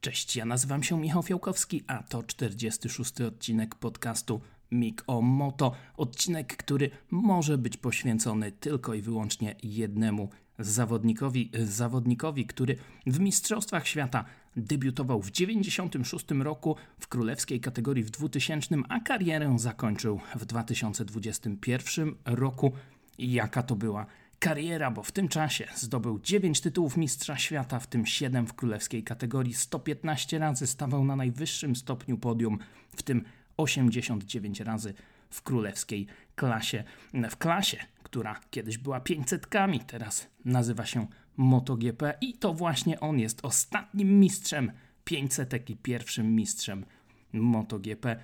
Cześć, ja nazywam się Michał Fiałkowski, a to 46. odcinek podcastu Mik o Moto. Odcinek, który może być poświęcony tylko i wyłącznie jednemu zawodnikowi, zawodnikowi, który w Mistrzostwach Świata debiutował w 96 roku w królewskiej kategorii w 2000, a karierę zakończył w 2021 roku. Jaka to była kariera, bo w tym czasie zdobył 9 tytułów Mistrza Świata, w tym 7 w królewskiej kategorii, 115 razy stawał na najwyższym stopniu podium, w tym 89 razy w królewskiej klasie. W klasie, która kiedyś była 500 teraz nazywa się MotoGP i to właśnie on jest ostatnim mistrzem 500 i pierwszym mistrzem MotoGP.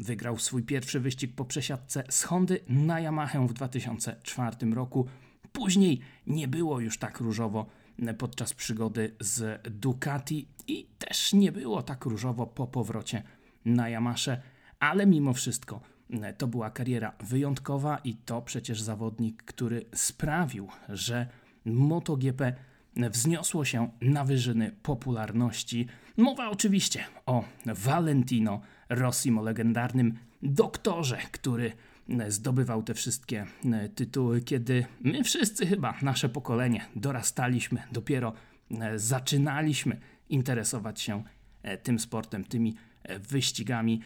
Wygrał swój pierwszy wyścig po przesiadce z Hondy na Yamaha w 2004 roku. Później nie było już tak różowo podczas przygody z Ducati i też nie było tak różowo po powrocie na Yamasze, ale mimo wszystko to była kariera wyjątkowa i to przecież zawodnik, który sprawił, że MotoGP wzniosło się na wyżyny popularności. Mowa oczywiście o Valentino Rossimo, legendarnym doktorze, który zdobywał te wszystkie e, tytuły, kiedy my wszyscy chyba, nasze pokolenie, dorastaliśmy, dopiero e, zaczynaliśmy interesować się e, tym sportem, tymi wyścigami.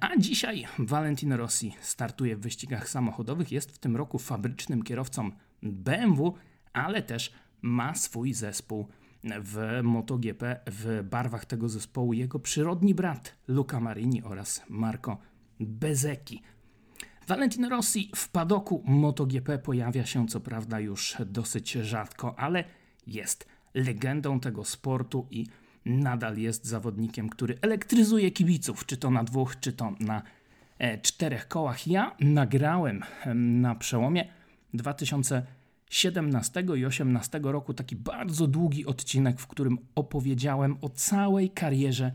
A dzisiaj Valentino Rossi startuje w wyścigach samochodowych, jest w tym roku fabrycznym kierowcą BMW, ale też ma swój zespół w MotoGP. W barwach tego zespołu jego przyrodni brat Luca Marini oraz Marco Bezecchi. Valentino Rossi w padoku MotoGP pojawia się co prawda już dosyć rzadko, ale jest legendą tego sportu i nadal jest zawodnikiem, który elektryzuje kibiców, czy to na dwóch, czy to na e, czterech kołach. Ja nagrałem na przełomie 2017 i 2018 roku taki bardzo długi odcinek, w którym opowiedziałem o całej karierze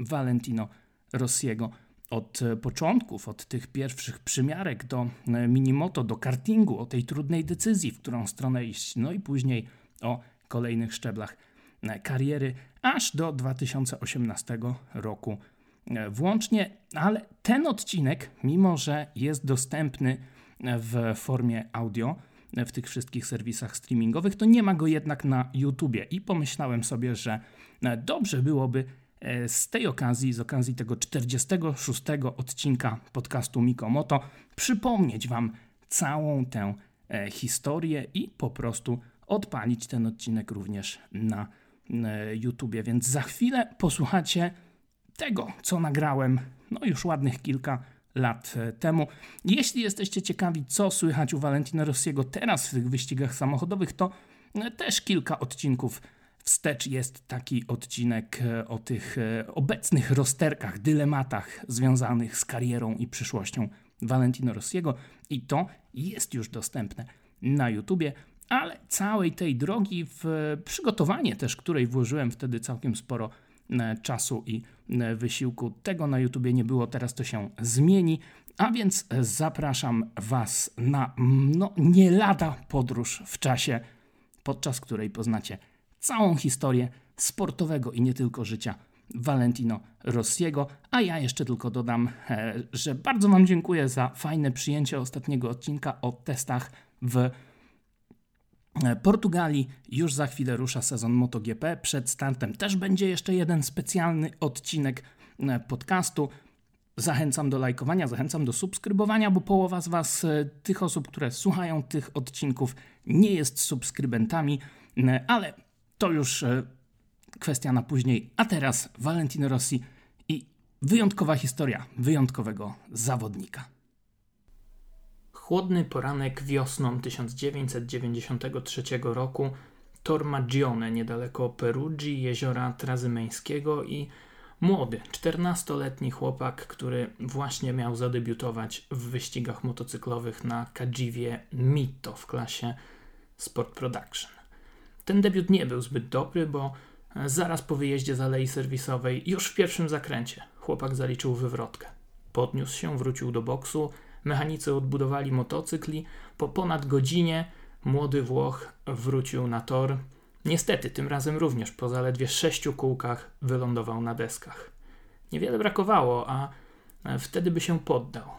Valentino Rossiego od e, początków, od tych pierwszych przymiarek do e, minimoto, do kartingu, o tej trudnej decyzji, w którą stronę iść, no i później o kolejnych szczeblach e, kariery, aż do 2018 roku włącznie, ale ten odcinek, mimo że jest dostępny w formie audio w tych wszystkich serwisach streamingowych, to nie ma go jednak na YouTubie. I pomyślałem sobie, że dobrze byłoby z tej okazji, z okazji tego 46 odcinka podcastu Mikomoto, przypomnieć Wam całą tę e, historię i po prostu odpalić ten odcinek również na e, YouTubie. Więc za chwilę posłuchacie tego, co nagrałem no już ładnych kilka lat temu. Jeśli jesteście ciekawi, co słychać u Valentina Rossiego teraz w tych wyścigach samochodowych, to też kilka odcinków Wstecz jest taki odcinek e, o tych e, obecnych rozterkach, dylematach związanych z karierą i przyszłością Valentino Rossiego. I to jest już dostępne na YouTubie, ale całej tej drogi w przygotowanie też, której włożyłem wtedy całkiem sporo e, czasu i wysiłku, tego na YouTubie nie było, teraz to się zmieni, a więc zapraszam Was na no, nie lada podróż w czasie, podczas której poznacie całą historię sportowego i nie tylko życia Valentino Rossiego. A ja jeszcze tylko dodam, e, że bardzo Wam dziękuję za fajne przyjęcie ostatniego odcinka o testach w e, Portugalii. Już za chwilę rusza sezon MotoGP. Przed startem też będzie jeszcze jeden specjalny odcinek e, podcastu. Zachęcam do lajkowania, zachęcam do subskrybowania, bo połowa z Was, tych osób, które słuchają tych odcinków, nie jest subskrybentami, ale to już e, kwestia na później. A teraz Valentino Rossi i wyjątkowa historia wyjątkowego zawodnika. Chłodny poranek wiosną 1993 roku Tor Maggione niedaleko Perugii, jeziora Trazymeńskiego i młody, 14-letni chłopak, który właśnie miał zadebiutować w wyścigach motocyklowych na Kadziwie Mito w klasie Sport Production. Ten debiut nie był zbyt dobry, bo e, zaraz po wyjeździe z alei serwisowej, już w pierwszym zakręcie, chłopak zaliczył wywrotkę. Podniósł się, wrócił do boksu, mechanicy odbudowali motocykli. Po ponad godzinie młody Włoch wrócił na tor. Niestety, tym razem również po zaledwie sześciu kółkach wylądował na deskach. Niewiele brakowało, a wtedy by się poddał.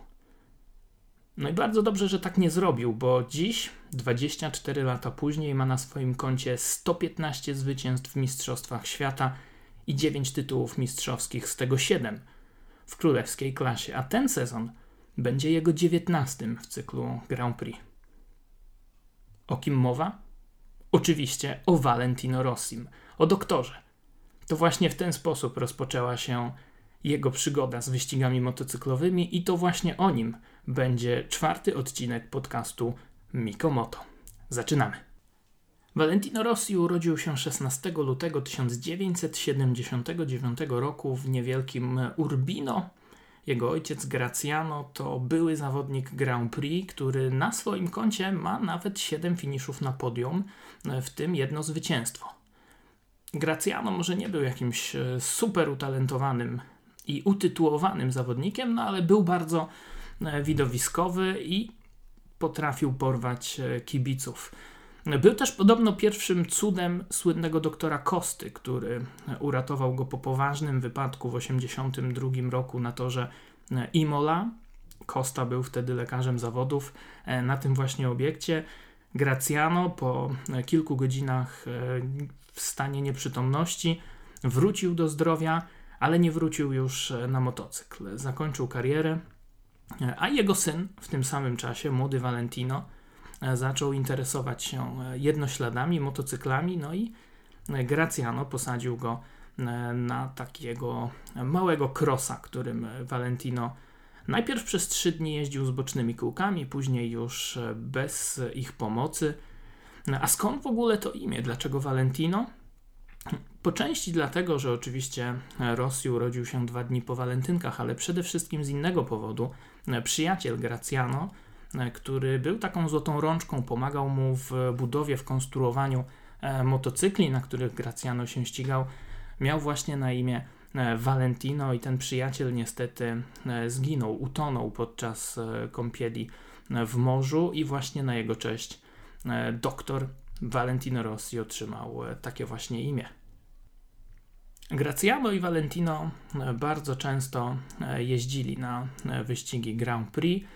No i bardzo dobrze, że tak nie zrobił, bo dziś, 24 lata później, ma na swoim koncie 115 zwycięstw w Mistrzostwach Świata i 9 tytułów mistrzowskich, z tego 7 w królewskiej klasie, a ten sezon będzie jego 19 w cyklu Grand Prix. O kim mowa? Oczywiście o Valentino Rossim, o doktorze. To właśnie w ten sposób rozpoczęła się jego przygoda z wyścigami motocyklowymi i to właśnie o nim będzie czwarty odcinek podcastu Mikomoto. Zaczynamy. Valentino Rossi urodził się 16 lutego 1979 roku w niewielkim Urbino. Jego ojciec Graziano to były zawodnik Grand Prix, który na swoim koncie ma nawet 7 finiszów na podium, w tym jedno zwycięstwo. Graziano może nie był jakimś super utalentowanym i utytułowanym zawodnikiem, no ale był bardzo e, widowiskowy i potrafił porwać e, kibiców. Był też podobno pierwszym cudem słynnego doktora Kosty, który uratował go po poważnym wypadku w 1982 roku na torze Imola. Costa był wtedy lekarzem zawodów e, na tym właśnie obiekcie. Graciano po kilku godzinach w stanie nieprzytomności wrócił do zdrowia ale nie wrócił już e, na motocykl. Zakończył karierę, e, a jego syn w tym samym czasie, młody Valentino, e, zaczął interesować się jednośladami, motocyklami, no i Graciano posadził go na takiego małego krosa, którym Valentino najpierw przez trzy dni jeździł z bocznymi kółkami, później już bez ich pomocy. A skąd w ogóle to imię? Dlaczego Valentino? Po części dlatego, że oczywiście Rosji urodził się dwa dni po walentynkach, ale przede wszystkim z innego powodu. Przyjaciel Graciano, który był taką złotą rączką, pomagał mu w budowie, w konstruowaniu e, motocykli, na których Graciano się ścigał, miał właśnie na imię e, Valentino i ten przyjaciel niestety e, zginął, utonął podczas kąpieli w morzu i właśnie na jego cześć doktor Valentino Rossi otrzymał takie właśnie imię. Graziano i Valentino e, bardzo często e, jeździli na e, wyścigi Grand Prix.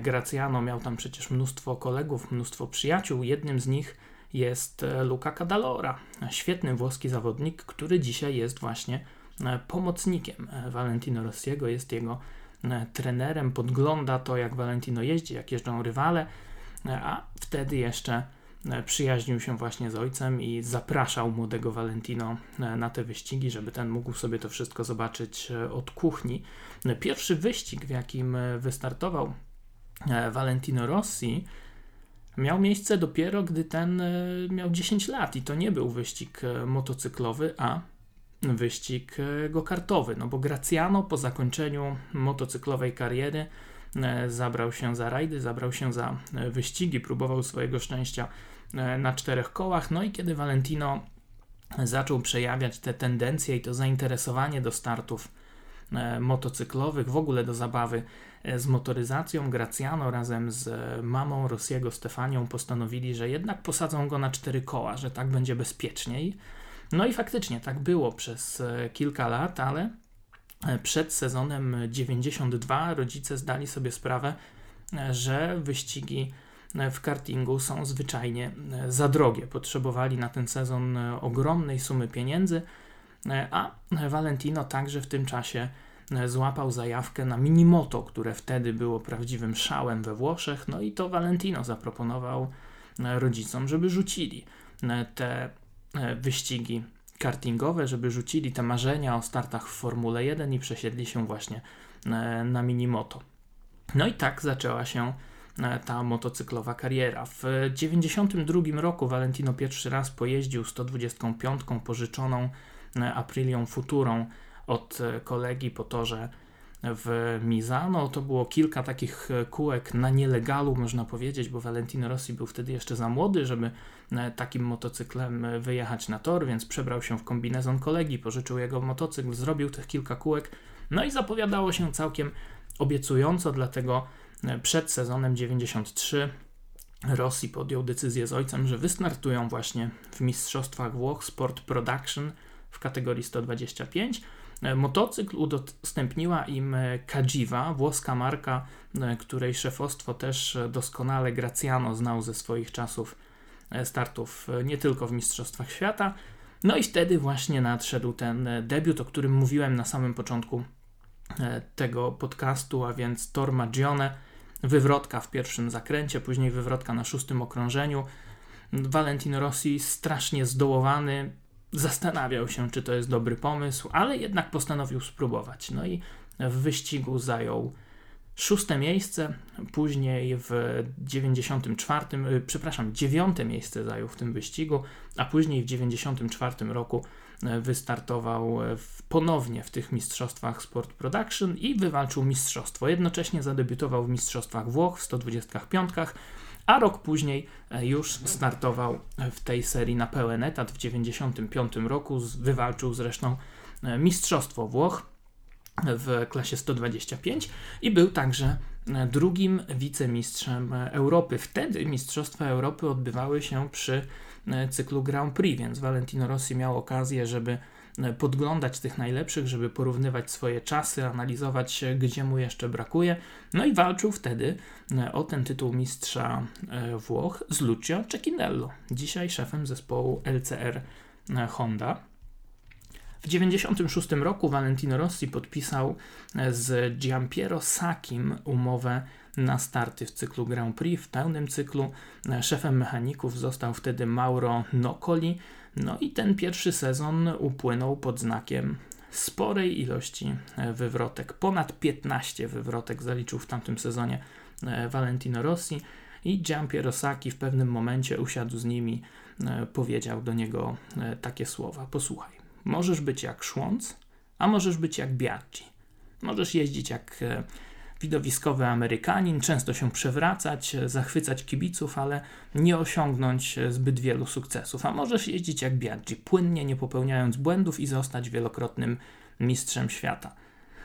Graziano miał tam przecież mnóstwo kolegów, mnóstwo przyjaciół. Jednym z nich jest Luca Cadalora, świetny włoski zawodnik, który dzisiaj jest właśnie pomocnikiem Valentino Rossiego, jest jego trenerem, podgląda to, jak Valentino jeździ, jak jeżdżą rywale, a wtedy jeszcze E, przyjaźnił się właśnie z ojcem i zapraszał młodego Valentino e, na te wyścigi, żeby ten mógł sobie to wszystko zobaczyć e, od kuchni. Pierwszy wyścig, w jakim wystartował Valentino Rossi, miał miejsce dopiero gdy ten miał 10 lat i to nie był wyścig motocyklowy, a wyścig go-kartowy, no bo Graciano po zakończeniu motocyklowej kariery zabrał się za rajdy, zabrał się za wyścigi, próbował swojego szczęścia E, na czterech kołach. No i kiedy Valentino zaczął przejawiać te tendencje i to zainteresowanie do startów e, motocyklowych, w ogóle do zabawy e, z motoryzacją, Graciano razem z mamą Rossiego Stefanią postanowili, że jednak posadzą go na cztery koła, że tak będzie bezpieczniej. No i faktycznie tak było przez kilka lat, ale przed sezonem 92 rodzice zdali sobie sprawę, że wyścigi w kartingu są zwyczajnie e, za drogie. Potrzebowali na ten sezon e, ogromnej sumy pieniędzy, e, a Valentino także w tym czasie złapał zajawkę na minimoto, które wtedy było prawdziwym szałem we Włoszech. No i to Valentino zaproponował rodzicom, żeby rzucili te wyścigi kartingowe, żeby rzucili te marzenia o startach w Formule 1 i przesiedli się właśnie na minimoto. No i tak zaczęła się E, ta motocyklowa kariera. W 1992 roku Valentino pierwszy raz pojeździł 125 pożyczoną e, Aprilią Futurą od e, kolegi po torze w Misano. To było kilka takich kółek na nielegalu, można powiedzieć, bo Valentino Rossi był wtedy jeszcze za młody, żeby takim motocyklem wyjechać na tor, więc przebrał się w kombinezon kolegi, pożyczył jego motocykl, zrobił tych kilka kółek, no i zapowiadało się całkiem obiecująco, dlatego przed sezonem 93 Rosji podjął decyzję z ojcem, że wystartują właśnie w Mistrzostwach Włoch Sport Production w kategorii 125. E, motocykl udostępniła im Kadziwa, włoska marka, której szefostwo też doskonale Graciano znał ze swoich czasów startów nie tylko w Mistrzostwach Świata. No i wtedy właśnie nadszedł ten debiut, o którym mówiłem na samym początku tego podcastu, a więc Tor Magione, wywrotka w pierwszym zakręcie, później wywrotka na szóstym okrążeniu. Valentino Rossi strasznie zdołowany, zastanawiał się, czy to jest dobry pomysł, ale jednak postanowił spróbować. No i w wyścigu zajął szóste miejsce, później w 94, e, przepraszam, dziewiąte miejsce zajął w tym wyścigu, a później w 94 roku E, wystartował w, ponownie w tych mistrzostwach Sport Production i wywalczył mistrzostwo. Jednocześnie zadebiutował w mistrzostwach Włoch w 125, a rok później e, już startował w tej serii na pełen etat w 95 roku. Wywalczył zresztą e, mistrzostwo Włoch w klasie 125 i był także drugim wicemistrzem Europy. Wtedy Mistrzostwa Europy odbywały się przy E, cyklu Grand Prix, więc Valentino Rossi miał okazję, żeby e, podglądać tych najlepszych, żeby porównywać swoje czasy, analizować, gdzie mu jeszcze brakuje. No i walczył wtedy e, o ten tytuł mistrza Włoch z Lucio Cecchinello, dzisiaj szefem zespołu LCR Honda. W 1996 roku Valentino Rossi podpisał z Giampiero Sakim umowę na starty w cyklu Grand Prix, w pełnym cyklu. Szefem mechaników został wtedy Mauro Nocoli. No i ten pierwszy sezon upłynął pod znakiem sporej ilości wywrotek. Ponad 15 wywrotek zaliczył w tamtym sezonie e, Valentino Rossi i Giampiero Sacchi w pewnym momencie usiadł z nimi, e, powiedział do niego e, takie słowa: Posłuchaj, możesz być jak Szłąc, a możesz być jak Biaggi. Możesz jeździć jak widowiskowy Amerykanin, często się przewracać, zachwycać kibiców, ale nie osiągnąć zbyt wielu sukcesów. A możesz jeździć jak Biaggi, płynnie, nie popełniając błędów i zostać wielokrotnym mistrzem świata.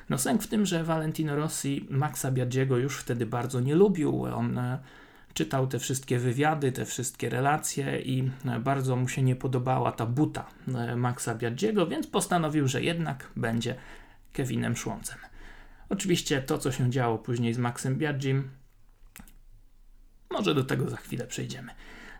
No sęk w tym, że Valentino Rossi Maxa Biaggiego już wtedy bardzo nie lubił. On e, czytał te wszystkie wywiady, te wszystkie relacje i e, bardzo mu się nie podobała ta buta e, Maxa Biaggiego, więc postanowił, że jednak będzie Kevinem Szłącem. Oczywiście to, co się działo później z Maxem Biagim, może do tego za chwilę przejdziemy.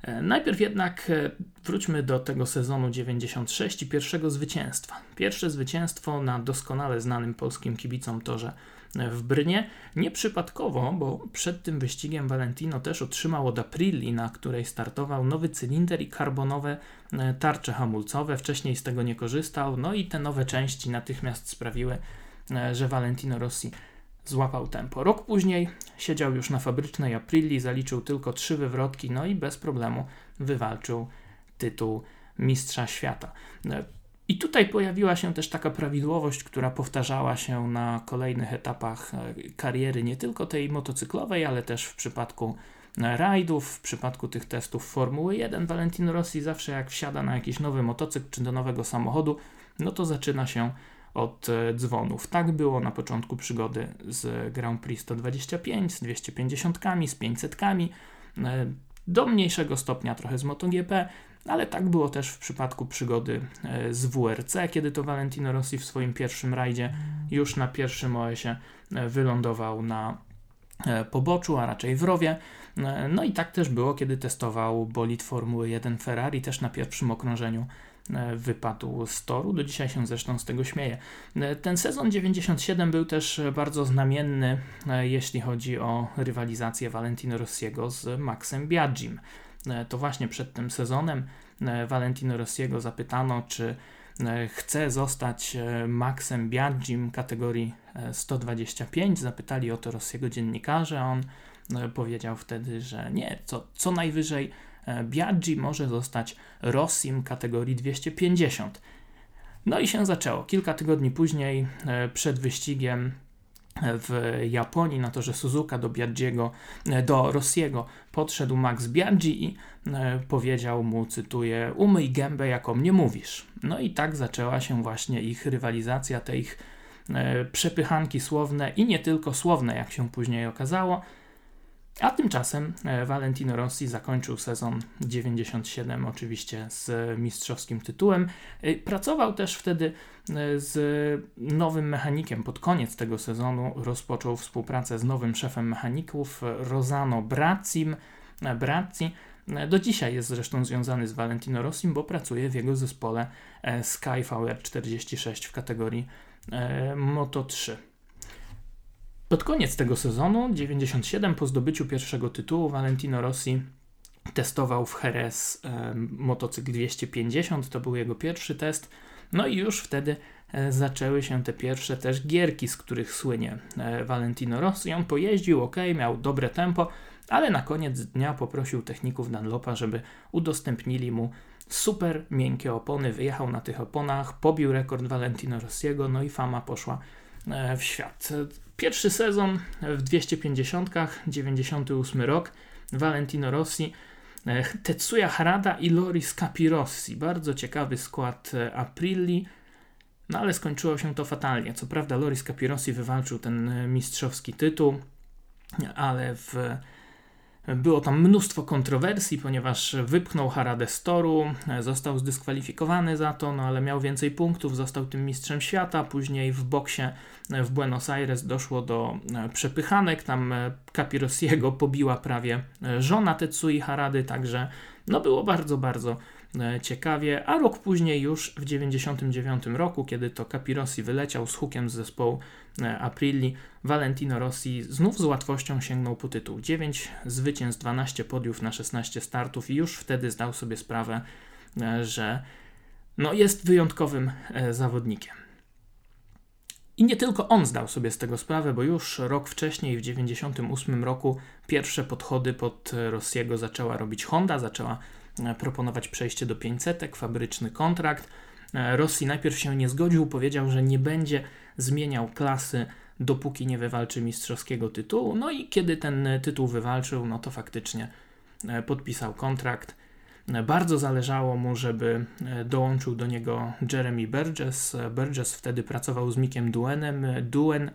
E, najpierw jednak e, wróćmy do tego sezonu 96 i pierwszego zwycięstwa. Pierwsze zwycięstwo na doskonale znanym polskim kibicom torze e, w Brnie. Nieprzypadkowo, bo przed tym wyścigiem Valentino też otrzymał od Aprilli, na której startował nowy cylinder i karbonowe tarcze hamulcowe. Wcześniej z tego nie korzystał, no i te nowe części natychmiast sprawiły, że Valentino Rossi złapał tempo. Rok później siedział już na fabrycznej Aprilli, zaliczył tylko trzy wywrotki, no i bez problemu wywalczył tytuł mistrza świata. E, I tutaj pojawiła się też taka prawidłowość, która powtarzała się na kolejnych etapach e, kariery, nie tylko tej motocyklowej, ale też w przypadku rajdów, w przypadku tych testów Formuły 1. Valentino Rossi zawsze jak wsiada na jakiś nowy motocykl czy do nowego samochodu, no to zaczyna się od e, dzwonów. Tak było na początku przygody z Grand Prix 125, z 250, z 500, e, do mniejszego stopnia trochę z MotoGP, ale tak było też w przypadku przygody e, z WRC, kiedy to Valentino Rossi w swoim pierwszym rajdzie już na pierwszym OS-ie wylądował na poboczu, a raczej w rowie. No i tak też było, kiedy testował bolid Formuły 1 Ferrari, też na pierwszym okrążeniu wypadł z toru. Do dzisiaj się zresztą z tego śmieje. E, ten sezon 97 był też bardzo znamienny, e, jeśli chodzi o rywalizację Valentino Rossiego z Maxem Biagim. To właśnie przed tym sezonem Valentino Rossiego zapytano, czy chce zostać Maxem Biagim kategorii 125. Zapytali o to Rossiego dziennikarze, on powiedział wtedy, że nie, co, co najwyżej E, Biaggi może zostać Rossim kategorii 250. No i się zaczęło. Kilka tygodni później, e, przed wyścigiem w Japonii na torze Suzuka do Biaggiego, e, do Rossiego podszedł Max Biaggi i powiedział mu, cytuję, umyj gębę, jak o mnie mówisz. No i tak zaczęła się właśnie ich rywalizacja, te ich przepychanki słowne i nie tylko słowne, jak się później okazało, A tymczasem Valentino Rossi zakończył sezon 97 oczywiście z mistrzowskim tytułem. Pracował też wtedy z nowym mechanikiem. Pod koniec tego sezonu rozpoczął współpracę z nowym szefem mechaników Rosano Brazzim. Brazzi do dzisiaj jest zresztą związany z Valentino Rossim, bo pracuje w jego zespole e, Sky VR46 w kategorii e, Moto 3. Pod koniec tego sezonu, 97, po zdobyciu pierwszego tytułu, Valentino Rossi testował w Jerez e, motocykl 250, to był jego pierwszy test. No i już wtedy e, zaczęły się te pierwsze też gierki, z których słynie e, Valentino Rossi. On pojeździł, ok, miał dobre tempo, ale na koniec dnia poprosił techników Dunlopa, żeby udostępnili mu super miękkie opony. Wyjechał na tych oponach, pobił rekord Valentino Rossiego, no i fama poszła e, w świat. Pierwszy sezon w 250, 98 rok, Valentino Rossi, e, Tetsuya Harada i Loris Capirossi. Bardzo ciekawy skład e, Aprilli, no ale skończyło się to fatalnie. Co prawda Loris Capirossi wywalczył ten mistrzowski tytuł, ale w było tam mnóstwo kontrowersji, ponieważ wypchnął Haradę z toru, został zdyskwalifikowany za to, no ale miał więcej punktów, został tym mistrzem świata. Później w boksie w Buenos Aires doszło do e, przepychanek, tam e, Capirossiego pobiła prawie e, żona Tetsui Harady, także no było bardzo, bardzo ciekawie, a rok później już w 99 roku, kiedy to Capirossi wyleciał z hukiem z zespołu Aprilli, Valentino Rossi znów z łatwością sięgnął po tytuł. 9 zwycięstw, 12 podiów na 16 startów i już wtedy zdał sobie sprawę, e, że no jest wyjątkowym e, zawodnikiem. I nie tylko on zdał sobie z tego sprawę, bo już rok wcześniej, w 1998 roku, pierwsze podchody pod Rossiego zaczęła robić Honda, zaczęła e, proponować przejście do 500, fabryczny kontrakt. Rossi najpierw się nie zgodził, powiedział, że nie będzie zmieniał klasy dopóki nie wywalczy mistrzowskiego tytułu. No i kiedy ten tytuł wywalczył, no to faktycznie e, podpisał kontrakt. E, bardzo zależało mu, żeby e, dołączył do niego Jeremy Burgess. Burgess wtedy pracował z Mickiem Duenem. Duen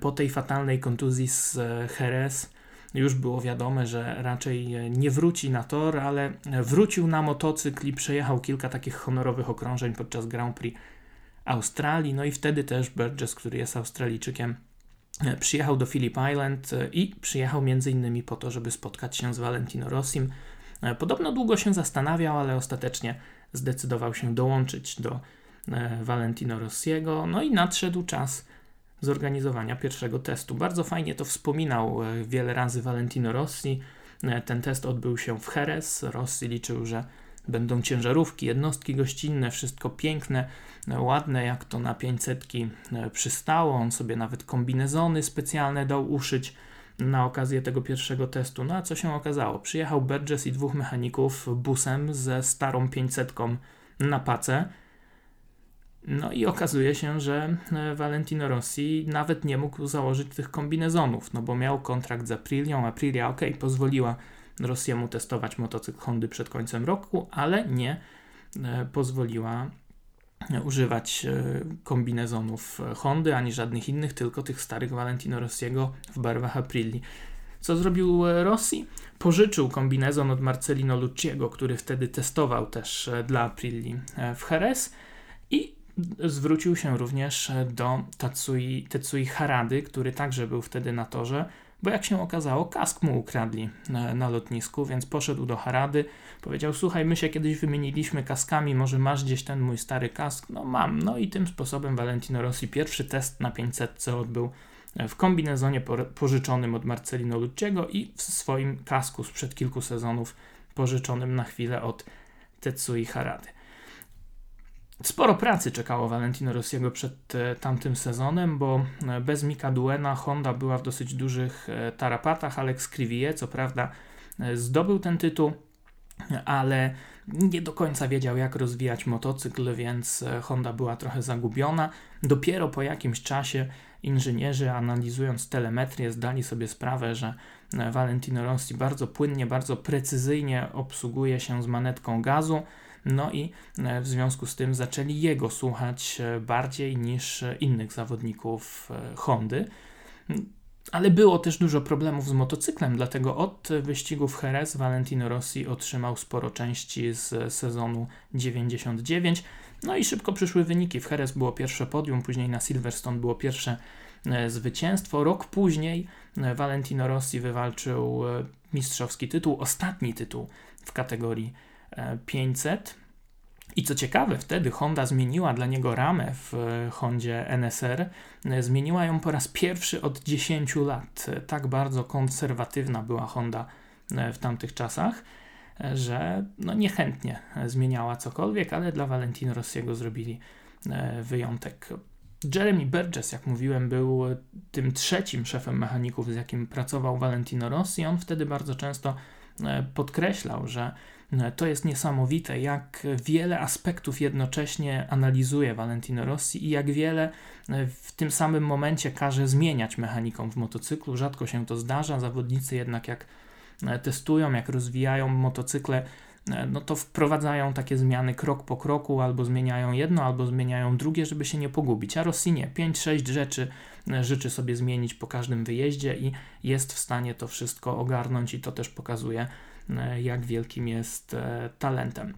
po tej fatalnej kontuzji z Jerez już było wiadome, że raczej nie wróci na tor, ale wrócił na motocykl i przejechał kilka takich honorowych okrążeń podczas Grand Prix Australii. No i wtedy też Burgess, który jest Australijczykiem, e, przyjechał do Phillip Island e, i przyjechał między innymi po to, żeby spotkać się z Valentino Rossim. E, podobno długo się zastanawiał, ale ostatecznie zdecydował się dołączyć do Valentino Rossiego. No i nadszedł czas zorganizowania pierwszego testu. Bardzo fajnie to wspominał wiele razy Valentino Rossi. Ten test odbył się w Jerez. Rossi liczył, że będą ciężarówki, jednostki gościnne, wszystko piękne, ładne, jak to na 500 e, przystało. On sobie nawet kombinezony specjalne dał uszyć na okazję tego pierwszego testu. No a co się okazało? Przyjechał Burgess i dwóch mechaników busem ze starą 500 na pacę. No i okazuje się, że e, Valentino Rossi nawet nie mógł założyć tych kombinezonów, no bo miał kontrakt z Aprilią. Aprilia, ok, pozwoliła Rossiemu testować motocykl Hondy przed końcem roku, ale nie e, pozwoliła używać e, kombinezonów Hondy ani żadnych innych, tylko tych starych Valentino Rossiego w barwach Aprilli. Co zrobił Rossi? Pożyczył kombinezon od Marcelino Lucciego, który wtedy testował też dla Aprilli w Jerez i zwrócił się również do Tatsui, Tetsui Harady, który także był wtedy na torze bo jak się okazało, kask mu ukradli na, na, lotnisku, więc poszedł do Harady, powiedział: Słuchaj, my się kiedyś wymieniliśmy kaskami, może masz gdzieś ten mój stary kask? No mam. No i tym sposobem Valentino Rossi pierwszy test na 500 odbył w kombinezonie pożyczonym od Marcelino Lucciego i w swoim kasku sprzed kilku sezonów pożyczonym na chwilę od Tetsui Harady. Sporo pracy czekało Valentino Rossiego przed e, tamtym sezonem, bo e, bez Mika Duena Honda była w dosyć dużych e, tarapatach. Alex Crivier, co prawda, zdobył ten tytuł, ale nie do końca wiedział, jak rozwijać motocykl, więc Honda była trochę zagubiona. Dopiero po jakimś czasie inżynierzy, analizując telemetrię, zdali sobie sprawę, że Valentino Rossi bardzo płynnie, bardzo precyzyjnie obsługuje się z manetką gazu no i e, w związku z tym zaczęli jego słuchać e, bardziej niż innych zawodników e, Hondy. ale było też dużo problemów z motocyklem, dlatego od wyścigów Jerez Valentino Rossi otrzymał sporo części z sezonu 99. No i szybko przyszły wyniki. W Jerez było pierwsze podium, później na Silverstone było pierwsze e, zwycięstwo. Rok później e, Valentino Rossi wywalczył e, mistrzowski tytuł, ostatni tytuł w kategorii 500. I co ciekawe, wtedy Honda zmieniła dla niego ramę w Hondzie NSR. Zmieniła ją po raz pierwszy od 10 lat. Tak bardzo konserwatywna była Honda w tamtych czasach, że no niechętnie zmieniała cokolwiek, ale dla Valentino Rossiego zrobili e, wyjątek. Jeremy Burgess, jak mówiłem, był tym trzecim szefem mechaników, z jakim pracował Valentino Rossi. On wtedy bardzo często e, podkreślał, że e, to jest niesamowite, jak wiele aspektów jednocześnie analizuje Valentino Rossi i jak wiele w tym samym momencie każe zmieniać mechanikom w motocyklu. Rzadko się to zdarza. Zawodnicy jednak jak E, testują, jak rozwijają motocykle, e, no to wprowadzają takie zmiany krok po kroku, albo zmieniają jedno, albo zmieniają drugie, żeby się nie pogubić. A Rossi nie, 5-6 rzeczy e, życzy sobie zmienić po każdym wyjeździe i jest w stanie to wszystko ogarnąć i to też pokazuje, jak wielkim jest talentem.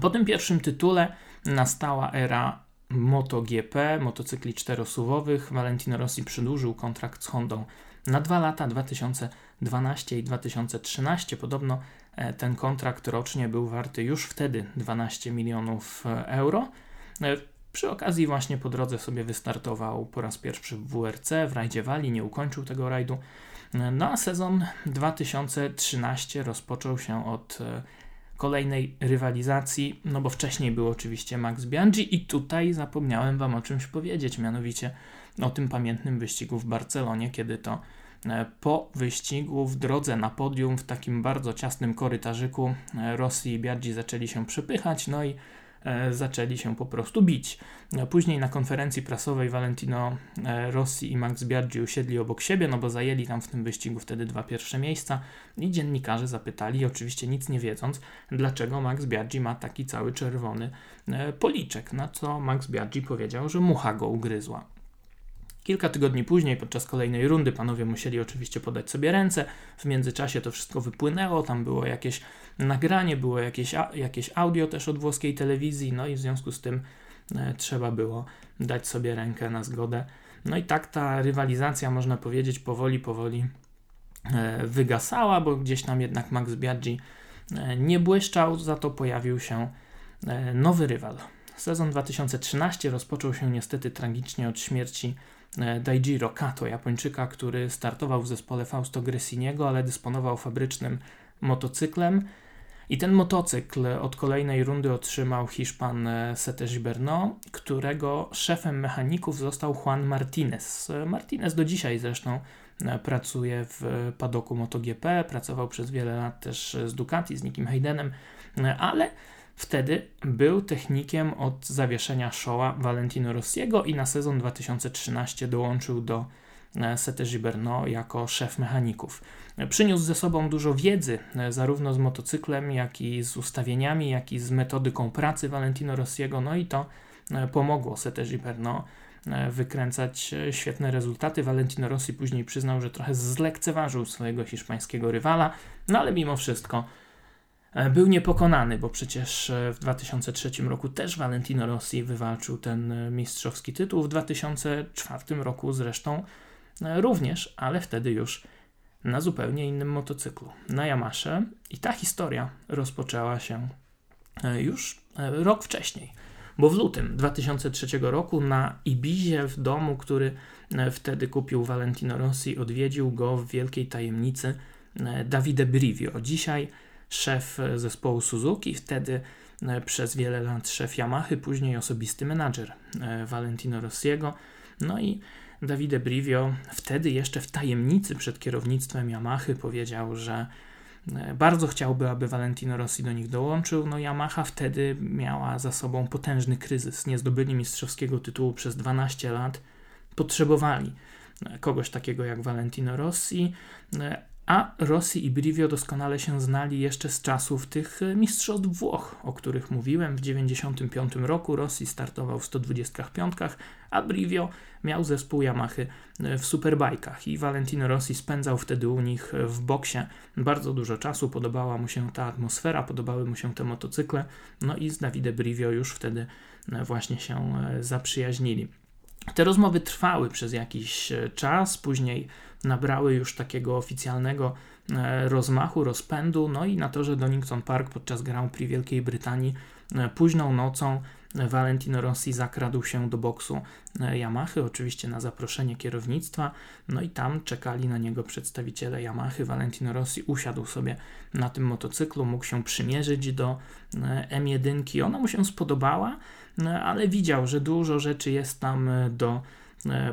Po tym pierwszym tytule nastała era MotoGP, motocykli czterosuwowych. Valentino Rossi przedłużył kontrakt z Hondą na dwa lata 2012 i 2013. Podobno e, ten kontrakt rocznie był warty już wtedy 12 milionów e, euro. E, przy okazji właśnie po drodze sobie wystartował po raz pierwszy w WRC, w rajdzie Wali, nie ukończył tego rajdu. No a sezon 2013 rozpoczął się od kolejnej rywalizacji, no bo wcześniej był oczywiście Max Bianchi i tutaj zapomniałem Wam o czymś powiedzieć, mianowicie o tym pamiętnym wyścigu w Barcelonie, kiedy to e, po wyścigu w drodze na podium w takim bardzo ciasnym korytarzyku e, Rossi i Biaggi zaczęli się przepychać, no i e, zaczęli się po prostu bić. Później na konferencji prasowej Valentino Rossi i Max Biaggi usiedli obok siebie, no bo zajęli tam w tym wyścigu wtedy dwa pierwsze miejsca i dziennikarze zapytali, oczywiście nic nie wiedząc, dlaczego Max Biaggi ma taki cały czerwony policzek, na co Max Biaggi powiedział, że mucha go ugryzła. Kilka tygodni później, podczas kolejnej rundy, panowie musieli oczywiście podać sobie ręce. W międzyczasie to wszystko wypłynęło, tam było jakieś nagranie, było jakieś, jakieś audio też od włoskiej telewizji, no i w związku z tym e, trzeba było dać sobie rękę na zgodę. No i tak ta rywalizacja, można powiedzieć, powoli, powoli e, wygasała, bo gdzieś tam jednak Max Biaggi e, nie błyszczał, za to pojawił się nowy rywal. Sezon 2013 rozpoczął się niestety tragicznie od śmierci Daijiro Kato, Japończyka, który startował w zespole Fausto Gressiniego, ale dysponował fabrycznym motocyklem. I ten motocykl od kolejnej rundy otrzymał Hiszpan e, Sete Giberno, którego szefem mechaników został Juan Martinez. Martinez do dzisiaj zresztą e, pracuje w padoku MotoGP, pracował przez wiele lat też z Ducati, z Nikim Haydenem, ale Wtedy był technikiem od zawieszenia showa Valentino Rossiego i na sezon 2013 dołączył do e, Sete Giberno jako szef mechaników. Przyniósł ze sobą dużo wiedzy, e, zarówno z motocyklem, jak i z ustawieniami, jak i z metodyką pracy Valentino Rossiego, no i to e, pomogło Sete Giberno wykręcać świetne rezultaty. Valentino Rossi później przyznał, że trochę zlekceważył swojego hiszpańskiego rywala, no ale mimo wszystko był niepokonany, bo przecież e, w 2003 roku też Valentino Rossi wywalczył ten e, mistrzowski tytuł, w 2004 roku zresztą również, ale wtedy już na zupełnie innym motocyklu, na Yamasze i ta historia rozpoczęła się już rok wcześniej, bo w lutym 2003 roku na Ibizie w domu, który wtedy kupił Valentino Rossi, odwiedził go w wielkiej tajemnicy Davide Brivio. Dzisiaj szef zespołu Suzuki, wtedy e, przez wiele lat szef Yamahy, później osobisty menadżer e, Valentino Rossiego. No i Davide Brivio wtedy jeszcze w tajemnicy przed kierownictwem Yamahy powiedział, że e, bardzo chciałby, aby Valentino Rossi do nich dołączył. No Yamaha wtedy miała za sobą potężny kryzys. Nie zdobyli mistrzowskiego tytułu przez 12 lat. Potrzebowali kogoś takiego jak Valentino Rossi, A Rossi i Brivio doskonale się znali jeszcze z czasów tych e, mistrzostw Włoch, o których mówiłem. W 1995 roku Rossi startował w 125, a Brivio miał zespół Yamahy e, w superbajkach i Valentino Rossi spędzał wtedy u nich e, w boksie bardzo dużo czasu. Podobała mu się ta atmosfera, podobały mu się te motocykle, no i z Davide Brivio już wtedy właśnie się zaprzyjaźnili. Te rozmowy trwały przez jakiś czas, później nabrały już takiego oficjalnego e, rozmachu, rozpędu. No i na torze Donington Park podczas Grand Prix Wielkiej Brytanii e, późną nocą e, Valentino Rossi zakradł się do boksu Yamahy, oczywiście na zaproszenie kierownictwa, no i tam czekali na niego przedstawiciele Yamahy. Valentino Rossi usiadł sobie na tym motocyklu, mógł się przymierzyć do M1. Ona mu się spodobała, ale widział, że dużo rzeczy jest tam do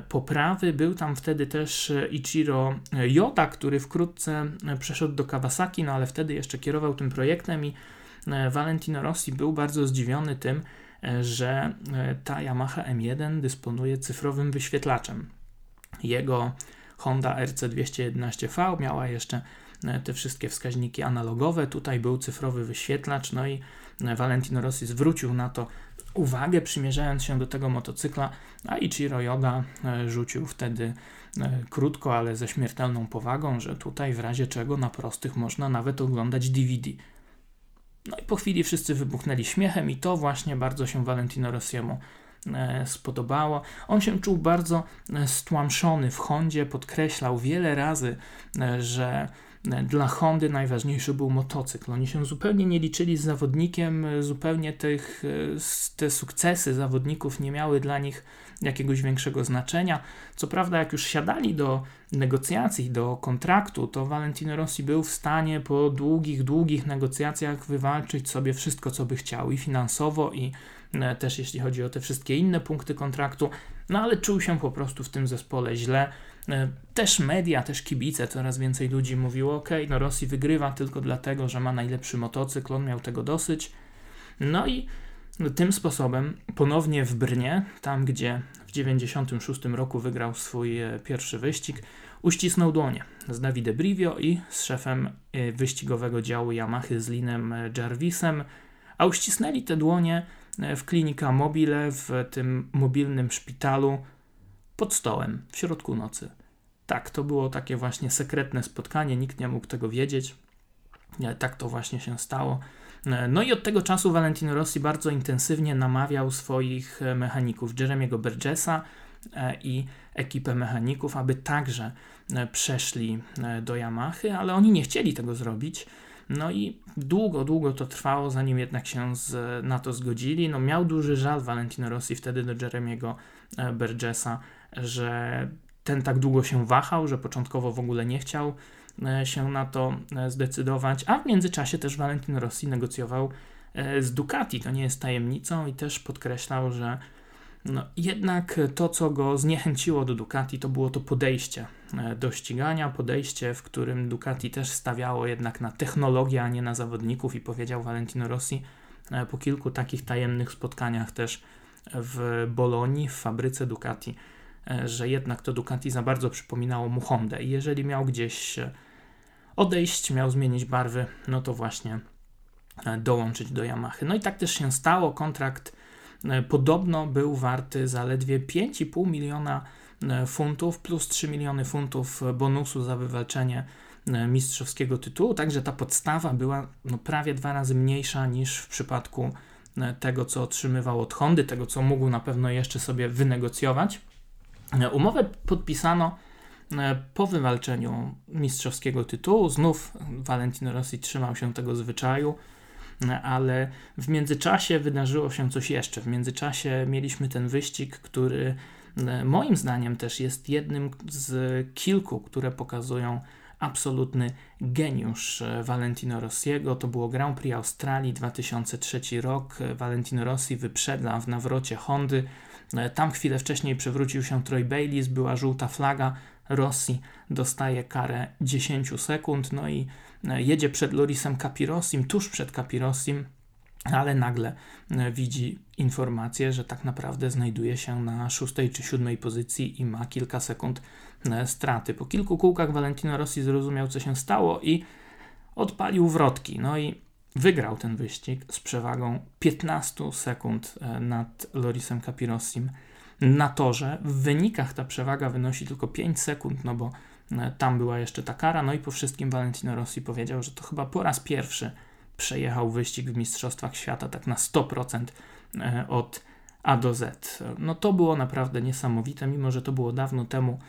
poprawy. Był tam wtedy też e, Ichiro Yoda, który wkrótce e, przeszedł do Kawasaki, no ale wtedy jeszcze kierował tym projektem i Valentino Rossi był bardzo zdziwiony tym, że ta Yamaha M1 dysponuje cyfrowym wyświetlaczem. Jego Honda RC211V miała jeszcze te wszystkie wskaźniki analogowe. Tutaj był cyfrowy wyświetlacz, no i Valentino Rossi zwrócił na to uwagę, przymierzając się do tego motocykla, a Ichiro Yoda e, rzucił wtedy e, krótko, ale ze śmiertelną powagą, że tutaj w razie czego na prostych można nawet oglądać DVD. No i po chwili wszyscy wybuchnęli śmiechem i to właśnie bardzo się Valentino Rossiemu e, spodobało. On się czuł bardzo stłamszony w Hondzie, podkreślał wiele razy, że dla Hondy najważniejszy był motocykl. Oni się zupełnie nie liczyli z zawodnikiem, zupełnie tych, te sukcesy zawodników nie miały dla nich jakiegoś większego znaczenia. Co prawda, jak już siadali do negocjacji, do kontraktu, to Valentino Rossi był w stanie po długich, długich negocjacjach wywalczyć sobie wszystko, co by chciał i finansowo, i e, też jeśli chodzi o te wszystkie inne punkty kontraktu, no ale czuł się po prostu w tym zespole źle E, też media, też kibice, coraz więcej ludzi mówiło, ok, no Rosji wygrywa tylko dlatego, że ma najlepszy motocykl, on miał tego dosyć. No i tym sposobem ponownie w Brnie, tam gdzie w 96 roku wygrał swój e, pierwszy wyścig, uścisnął dłonie z Davide Brivio i z szefem e, wyścigowego działu Yamahy z Linem Jarvisem, a uścisnęli te dłonie w klinika mobile w tym mobilnym szpitalu pod stołem w środku nocy. Tak, to było takie właśnie sekretne spotkanie, nikt nie mógł tego wiedzieć. Tak to właśnie się stało. No i od tego czasu Valentino Rossi bardzo intensywnie namawiał swoich mechaników, Jeremiego Burgessa e, i ekipę mechaników, aby także e, przeszli e, do Yamahy, ale oni nie chcieli tego zrobić. No i długo, długo to trwało, zanim jednak się z, na to zgodzili. No miał duży żal Valentino Rossi wtedy do Jeremiego Burgessa, że ten tak długo się wahał, że początkowo w ogóle nie chciał e, się na to e, zdecydować, a w międzyczasie też Valentin Rossi negocjował e, z Ducati. To nie jest tajemnicą i też podkreślał, że no, jednak to, co go zniechęciło do Ducati, to było to podejście do ścigania, podejście, w którym Ducati też stawiało jednak na technologię, a nie na zawodników i powiedział Valentino Rossi po kilku takich tajemnych spotkaniach też w Bolonii, w fabryce Ducati, że jednak to Ducati za bardzo przypominało mu Hondę i jeżeli miał gdzieś e, odejść, miał zmienić barwy, no to właśnie e, dołączyć do Yamahy. No i tak też się stało. Kontrakt podobno był warty zaledwie 5,5 miliona funtów plus 3 miliony funtów bonusu za wywalczenie mistrzowskiego tytułu, także ta podstawa była no, prawie dwa razy mniejsza niż w przypadku tego, co otrzymywał od Hondy, tego, co mógł na pewno jeszcze sobie wynegocjować. Umowę podpisano e, po wywalczeniu mistrzowskiego tytułu. Znów Valentino Rossi trzymał się tego zwyczaju, e, ale w międzyczasie wydarzyło się coś jeszcze. W międzyczasie mieliśmy ten wyścig, który e, moim zdaniem też jest jednym z kilku, które pokazują absolutny geniusz Valentino Rossiego. To było Grand Prix Australii 2003 rok. Valentino Rossi wyprzedza w nawrocie Hondy tam chwilę wcześniej przewrócił się Troy Bayliss, była żółta flaga. Rossi dostaje karę 10 sekund, no i e, jedzie przed Lorisem Capirossim, tuż przed Capirossim. ale nagle widzi informację, że tak naprawdę znajduje się na szóstej czy siódmej pozycji i ma kilka sekund straty. Po kilku kółkach Valentino Rossi zrozumiał, co się stało i odpalił wrotki. No i wygrał ten wyścig z przewagą 15 sekund e, nad Lorisem Capirossim na torze. W wynikach ta przewaga wynosi tylko 5 sekund, no bo e, tam była jeszcze ta kara. No i po wszystkim Valentino Rossi powiedział, że to chyba po raz pierwszy przejechał wyścig w Mistrzostwach Świata tak na 100% e, od A do Z. No to było naprawdę niesamowite, mimo że to było dawno temu.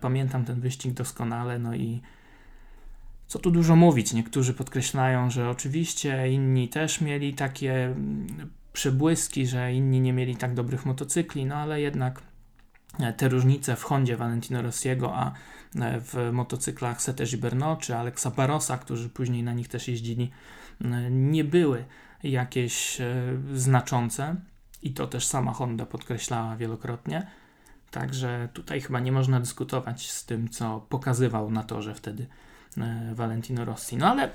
Pamiętam ten wyścig doskonale, no i co tu dużo mówić, niektórzy podkreślają, że oczywiście inni też mieli takie mm, przebłyski, że inni nie mieli tak dobrych motocykli, no ale jednak e, te różnice w Hondzie Valentino Rossiego, a e, w motocyklach Sete Gibernau czy Alexa Barossa, którzy później na nich też jeździli, nie były jakieś e, znaczące. I to też sama Honda podkreślała wielokrotnie. Także tutaj chyba nie można dyskutować z tym, co pokazywał na torze wtedy Valentino Rossi. No ale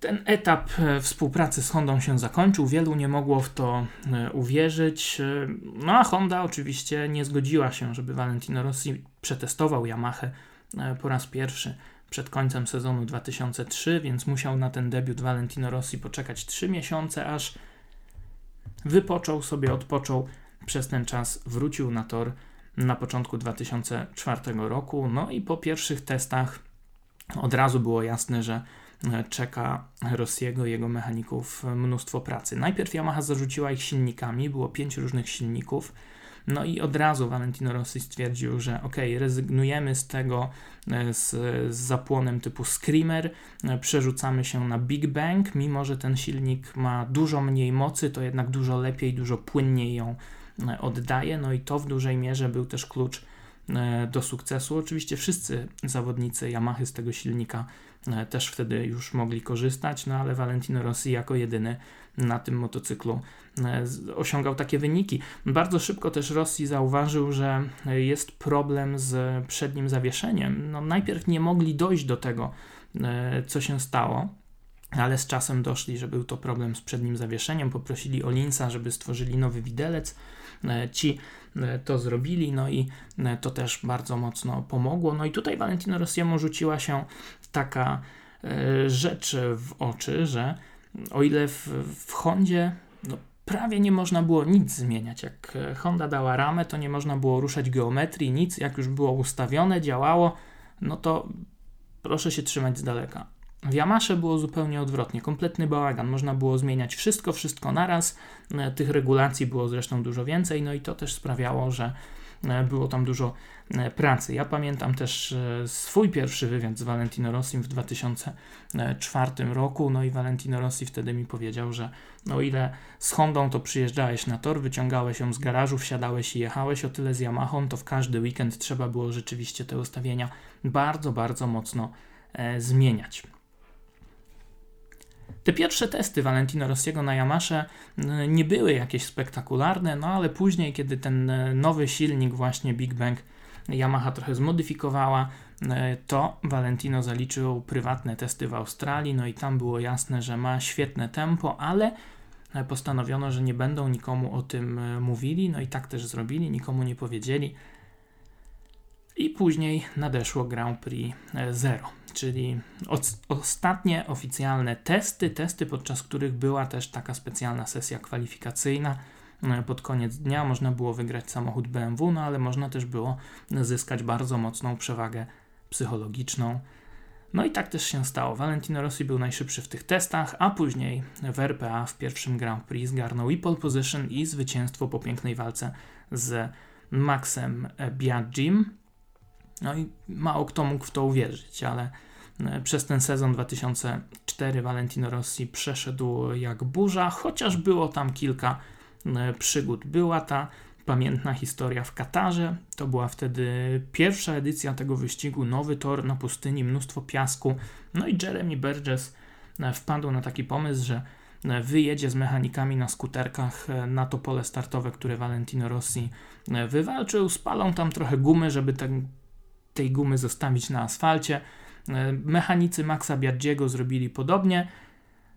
ten etap e, współpracy z Hondą się zakończył, wielu nie mogło w to e, uwierzyć. No a Honda oczywiście nie zgodziła się, żeby Valentino Rossi przetestował Yamaha po raz pierwszy przed końcem sezonu 2003, więc musiał na ten debiut Valentino Rossi poczekać 3 miesiące, aż wypoczął sobie, odpoczął. Przez ten czas wrócił na tor na początku 2004 roku. No i po pierwszych testach od razu było jasne, że e, czeka Rossiego i jego mechaników mnóstwo pracy. Najpierw Yamaha zarzuciła ich silnikami, było pięć różnych silników. No i od razu Valentino Rossi stwierdził, że ok, rezygnujemy z tego e, z, z zapłonem typu Screamer, e, przerzucamy się na Big Bang, mimo że ten silnik ma dużo mniej mocy, to jednak dużo lepiej, dużo płynniej ją oddaje. No i to w dużej mierze był też klucz do sukcesu. Oczywiście wszyscy zawodnicy Yamahy z tego silnika e, też wtedy już mogli korzystać, no ale Valentino Rossi jako jedyny na tym motocyklu e, osiągał takie wyniki. Bardzo szybko też Rossi zauważył, że jest problem z przednim zawieszeniem. No, najpierw nie mogli dojść do tego, co się stało. Ale z czasem doszli, że był to problem z przednim zawieszeniem. Poprosili Olinsa, żeby stworzyli nowy widelec. Ci E, to zrobili, no i e, to też bardzo mocno pomogło. No i tutaj Valentino Rossiemu rzuciła się taka e, rzecz w oczy, że o ile w, w Hondzie no, prawie nie można było nic zmieniać. Jak Honda dała ramę, to nie można było ruszać geometrii, nic. Jak już było ustawione, działało, no to proszę się trzymać z daleka. W Yamasze było zupełnie odwrotnie, kompletny bałagan. Można było zmieniać wszystko, wszystko naraz. E, tych regulacji było zresztą dużo więcej, no i to też sprawiało, że e, było tam dużo e, pracy. Ja pamiętam też swój pierwszy wywiad z Valentino Rossim w 2004 roku, no i Valentino Rossi wtedy mi powiedział, że o ile z Hondą to przyjeżdżałeś na tor, wyciągałeś ją z garażu, wsiadałeś i jechałeś, o tyle z Yamahą to w każdy weekend trzeba było rzeczywiście te ustawienia bardzo, bardzo mocno zmieniać. Te pierwsze testy Valentino Rossiego na Yamasze nie były jakieś spektakularne, no ale później, kiedy ten e, nowy silnik, właśnie Big Bang, Yamaha trochę zmodyfikowała, e, to Valentino zaliczył prywatne testy w Australii, no i tam było jasne, że ma świetne tempo, ale e, postanowiono, że nie będą nikomu o tym mówili, no i tak też zrobili, nikomu nie powiedzieli. I później nadeszło Grand Prix Zero czyli ostatnie oficjalne testy, testy podczas których była też taka specjalna sesja kwalifikacyjna. E, pod koniec dnia można było wygrać samochód BMW, no ale można też było zyskać bardzo mocną przewagę psychologiczną. No i tak też się stało. Valentino Rossi był najszybszy w tych testach, a później w RPA w pierwszym Grand Prix zgarnął i pole position i zwycięstwo po pięknej walce z Maxem Biagim. No i mało kto mógł w to uwierzyć, ale e, przez ten sezon 2004 Valentino Rossi przeszedł jak burza, chociaż było tam kilka e, przygód. Była ta pamiętna historia w Katarze. To była wtedy pierwsza edycja tego wyścigu, nowy tor na pustyni, mnóstwo piasku. No i Jeremy Burgess e, wpadł na taki pomysł, że wyjedzie z mechanikami na skuterkach na to pole startowe, które Valentino Rossi wywalczył. Spalą tam trochę gumy, żeby ten tej gumy zostawić na asfalcie. E, mechanicy Maxa Biaggiego zrobili podobnie,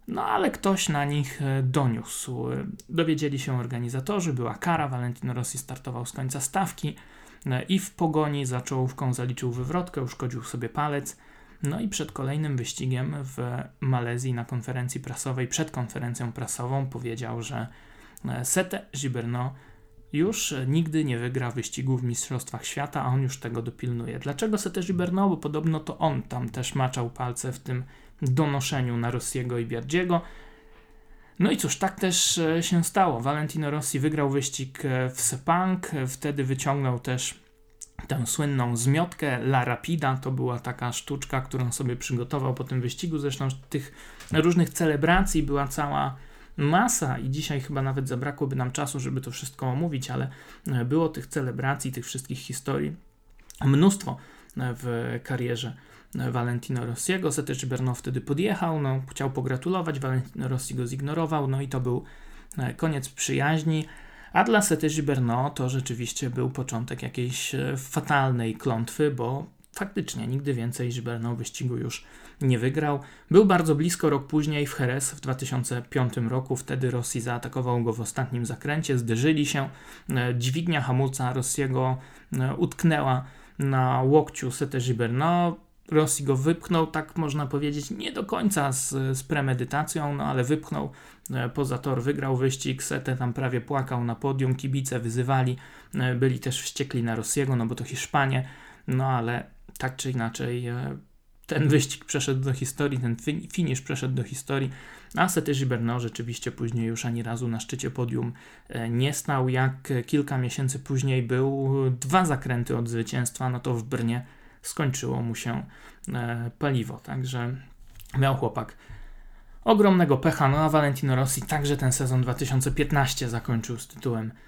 No ale ktoś na nich e, doniósł. Dowiedzieli się organizatorzy, była kara, Valentino Rossi startował z końca stawki e, i w pogoni za czołówką zaliczył wywrotkę, uszkodził sobie palec. No i przed kolejnym wyścigiem w Malezji na konferencji prasowej, przed konferencją prasową powiedział, że e, Sete Gibernau już nigdy nie wygra wyścigu w Mistrzostwach Świata, a on już tego dopilnuje. Dlaczego Sete Gibernau? Bo podobno to on tam też maczał palce w tym donoszeniu na Rossiego i Biardziego. No i cóż, tak też e, się stało. Valentino Rossi wygrał wyścig e, w Sepang, wtedy wyciągnął też tę słynną zmiotkę La Rapida. To była taka sztuczka, którą sobie przygotował po tym wyścigu. Zresztą tych różnych celebracji była cała masa i dzisiaj chyba nawet zabrakłoby nam czasu, żeby to wszystko omówić, ale e, było tych celebracji, tych wszystkich historii mnóstwo w karierze Valentino Rossiego. Setecz Berno wtedy podjechał, no, chciał pogratulować, Valentino Rossi go zignorował, no i to był e, koniec przyjaźni. A dla Setecz Berno to rzeczywiście był początek jakiejś e, fatalnej klątwy, bo faktycznie nigdy więcej Gilberno wyścigu już nie wygrał. Był bardzo blisko rok później w Jerez w 2005 roku. Wtedy Rossi zaatakował go w ostatnim zakręcie, zderzyli się. E, dźwignia hamulca Rossiego utknęła na łokciu Sete Gibernau. Rossi go wypchnął, tak można powiedzieć, nie do końca z, z premedytacją, no ale wypchnął e, poza tor, wygrał wyścig, Sete tam prawie płakał na podium, kibice wyzywali, e, byli też wściekli na Rossiego, no bo to Hiszpanie, no ale tak czy inaczej e, ten wyścig przeszedł do historii, ten finisz przeszedł do historii, a Sete Gibernau rzeczywiście później już ani razu na szczycie podium nie stał, jak kilka miesięcy później był dwa zakręty od zwycięstwa, no to w Brnie skończyło mu się e, paliwo. Także miał chłopak ogromnego pecha. No a Valentino Rossi także ten sezon 2015 zakończył z tytułem e,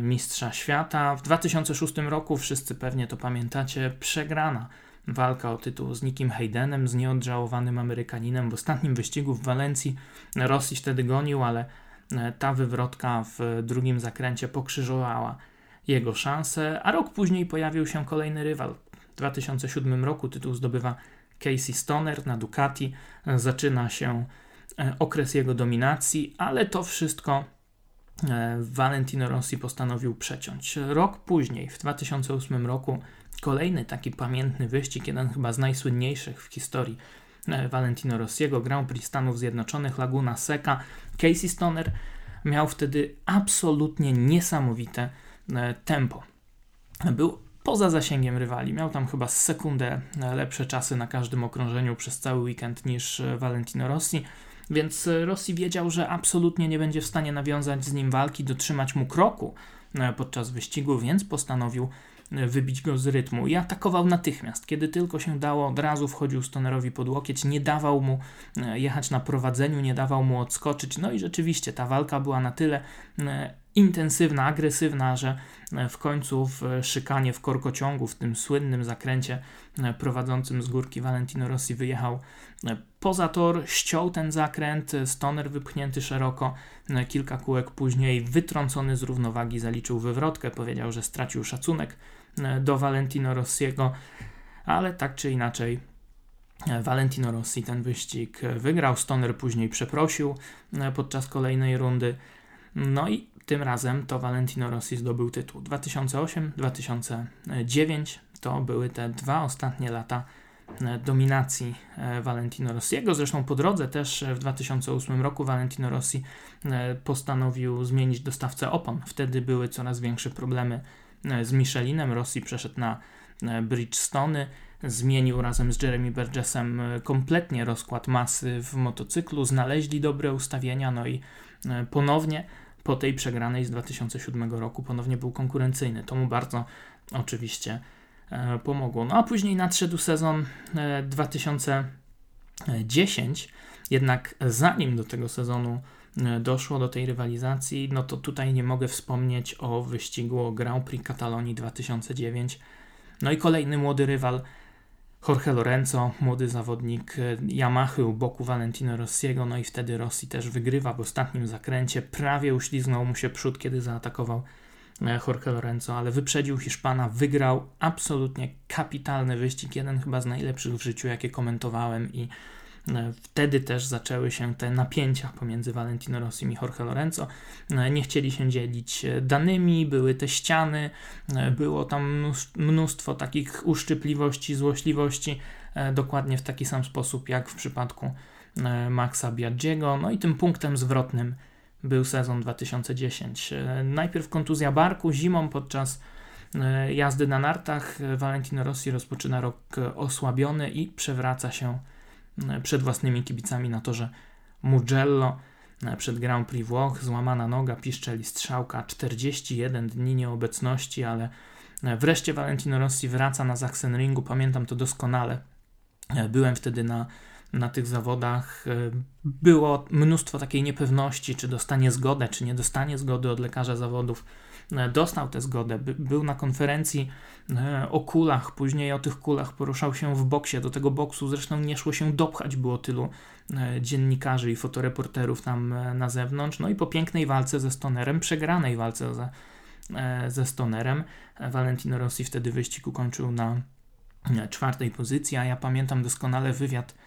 Mistrza Świata. W 2006 roku, wszyscy pewnie to pamiętacie, przegrana walka o tytuł z Nickiem Haydenem, z nieodżałowanym Amerykaninem. W ostatnim wyścigu w Walencji Rossi wtedy gonił, ale e, ta wywrotka w drugim zakręcie pokrzyżowała jego szanse, a rok później pojawił się kolejny rywal, w 2007 roku tytuł zdobywa Casey Stoner na Ducati. Zaczyna się e, okres jego dominacji, ale to wszystko e, Valentino Rossi postanowił przeciąć. Rok później, w 2008 roku, kolejny taki pamiętny wyścig, jeden chyba z najsłynniejszych w historii e, Valentino Rossiego, Grand Prix Stanów Zjednoczonych, Laguna Seca. Casey Stoner miał wtedy absolutnie niesamowite tempo. Był poza zasięgiem rywali. Miał tam chyba sekundę lepsze czasy na każdym okrążeniu przez cały weekend niż e, Valentino Rossi, więc e, Rossi wiedział, że absolutnie nie będzie w stanie nawiązać z nim walki, dotrzymać mu kroku e, podczas wyścigu, więc postanowił wybić go z rytmu i atakował natychmiast. Kiedy tylko się dało, od razu wchodził Stonerowi pod łokieć, nie dawał mu jechać na prowadzeniu, nie dawał mu odskoczyć. No i rzeczywiście ta walka była na tyle intensywna, agresywna, że e, w końcu w szykanie w korkociągu, w tym słynnym zakręcie e, prowadzącym z górki Valentino Rossi wyjechał e, poza tor, ściął ten zakręt, stoner wypchnięty szeroko, kilka kółek później wytrącony z równowagi zaliczył wywrotkę, powiedział, że stracił szacunek do Valentino Rossiego, ale tak czy inaczej Valentino Rossi ten wyścig wygrał, Stoner później przeprosił podczas kolejnej rundy. No i tym razem to Valentino Rossi zdobył tytuł. 2008-2009 to były te dwa ostatnie lata e, dominacji e, Valentino Rossiego. Zresztą po drodze też w 2008 roku Valentino Rossi e, postanowił zmienić dostawcę opon. Wtedy były coraz większe problemy z Michelinem. Rossi przeszedł na Bridgestone, zmienił razem z Jeremy Burgessem kompletnie rozkład masy w motocyklu, znaleźli dobre ustawienia, no i ponownie po tej przegranej z 2007 roku ponownie był konkurencyjny. To mu bardzo oczywiście e, pomogło. No a później nadszedł sezon 2010, e, jednak zanim do tego sezonu e, doszło, do tej rywalizacji, no to tutaj nie mogę wspomnieć o wyścigu o Grand Prix Katalonii 2009. No i kolejny młody rywal Jorge Lorenzo, młody zawodnik e, Yamaha u boku Valentino Rossiego, no i wtedy Rossi też wygrywa w ostatnim zakręcie. Prawie uśliznął mu się przód, kiedy zaatakował e, Jorge Lorenzo, ale wyprzedził Hiszpana, wygrał absolutnie kapitalny wyścig, jeden chyba z najlepszych w życiu, jakie komentowałem i Wtedy też zaczęły się te napięcia pomiędzy Valentino Rossi i Jorge Lorenzo. Nie chcieli się dzielić danymi, były te ściany, było tam mnóstwo takich uszczypliwości, złośliwości, dokładnie w taki sam sposób jak w przypadku Maxa Biaggiego. No i tym punktem zwrotnym był sezon 2010. Najpierw kontuzja barku zimą podczas e, jazdy na nartach. Valentino Rossi rozpoczyna rok osłabiony i przewraca się e, przed własnymi kibicami na torze Mugello. E, przed Grand Prix Włoch złamana noga, piszczeli strzałka, 41 dni nieobecności, ale wreszcie Valentino Rossi wraca na Sachsenringu. Pamiętam to doskonale. Byłem wtedy na na tych zawodach e, było mnóstwo takiej niepewności, czy dostanie zgodę, czy nie dostanie zgody od lekarza zawodów. E, dostał tę zgodę, był na konferencji e, o kulach, później o tych kulach poruszał się w boksie. Do tego boksu zresztą nie szło się dopchać, było tylu dziennikarzy i fotoreporterów tam na zewnątrz. No i po pięknej walce ze Stonerem, przegranej walce ze, ze Stonerem, Valentino Rossi wtedy wyścig ukończył na czwartej pozycji, a ja pamiętam doskonale wywiad E,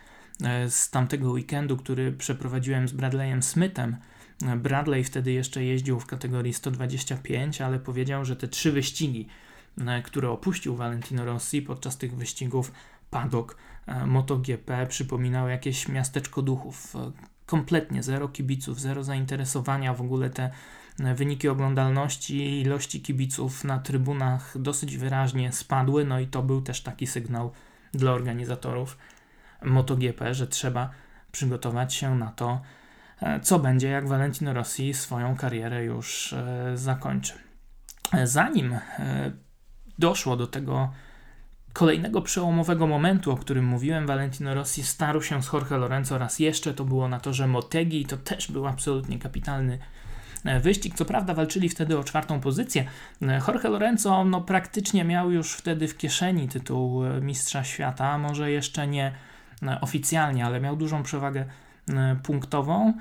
z tamtego weekendu, który przeprowadziłem z Bradleyem Smithem. E, Bradley wtedy jeszcze jeździł w kategorii 125, ale powiedział, że te trzy wyścigi, e, które opuścił Valentino Rossi podczas tych wyścigów padok MotoGP przypominały jakieś miasteczko duchów. Kompletnie zero kibiców, zero zainteresowania, w ogóle te wyniki oglądalności ilości kibiców na trybunach dosyć wyraźnie spadły, no i to był też taki sygnał dla organizatorów, MotoGP, że trzeba przygotować się na to, e, co będzie, jak Valentino Rossi swoją karierę już e, zakończy. E, zanim doszło do tego kolejnego przełomowego momentu, o którym mówiłem, Valentino Rossi starł się z Jorge Lorenzo raz jeszcze, to było na torze Motegi i to też był absolutnie kapitalny wyścig. Co prawda walczyli wtedy o czwartą pozycję. Jorge Lorenzo no, praktycznie miał już wtedy w kieszeni tytuł mistrza świata, może jeszcze nie oficjalnie, ale miał dużą przewagę e, punktową.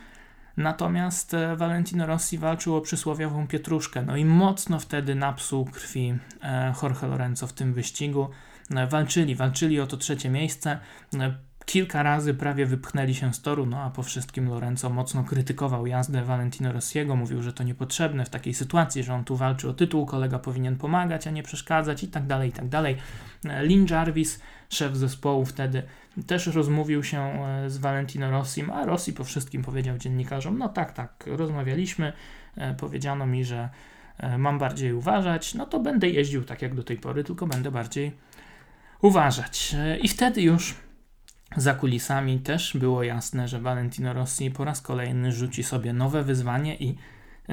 Natomiast e, Valentino Rossi walczył o przysłowiową pietruszkę, no i mocno wtedy napsuł krwi Jorge Lorenzo w tym wyścigu. Walczyli, walczyli o to trzecie miejsce. Kilka razy prawie wypchnęli się z toru, no a po wszystkim Lorenzo mocno krytykował jazdę Valentino Rossiego, mówił, że to niepotrzebne w takiej sytuacji, że on tu walczy o tytuł, kolega powinien pomagać, a nie przeszkadzać i tak dalej, i tak dalej. Lin Jarvis, szef zespołu wtedy, też rozmówił się e, z Valentino Rossim, a Rossi po wszystkim powiedział dziennikarzom, no tak, tak, rozmawialiśmy, e, powiedziano mi, że e, mam bardziej uważać, no to będę jeździł tak jak do tej pory, tylko będę bardziej uważać. I wtedy już za kulisami też było jasne, że Valentino Rossi po raz kolejny rzuci sobie nowe wyzwanie i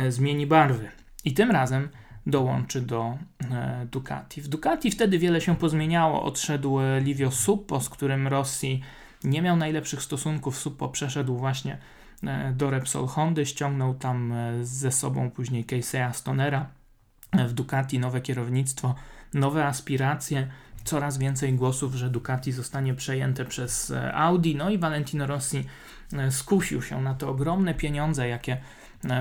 zmieni barwy. I tym razem dołączy do e, Ducati. W Ducati wtedy wiele się pozmieniało. Odszedł e, Livio Suppo, z którym Rossi nie miał najlepszych stosunków. Suppo przeszedł właśnie e, do Repsol Hondy, ściągnął tam ze sobą później Casey'a Stonera. W Ducati nowe kierownictwo, nowe aspiracje, coraz więcej głosów, że Ducati zostanie przejęte przez Audi. No i Valentino Rossi skusił się na te ogromne pieniądze, jakie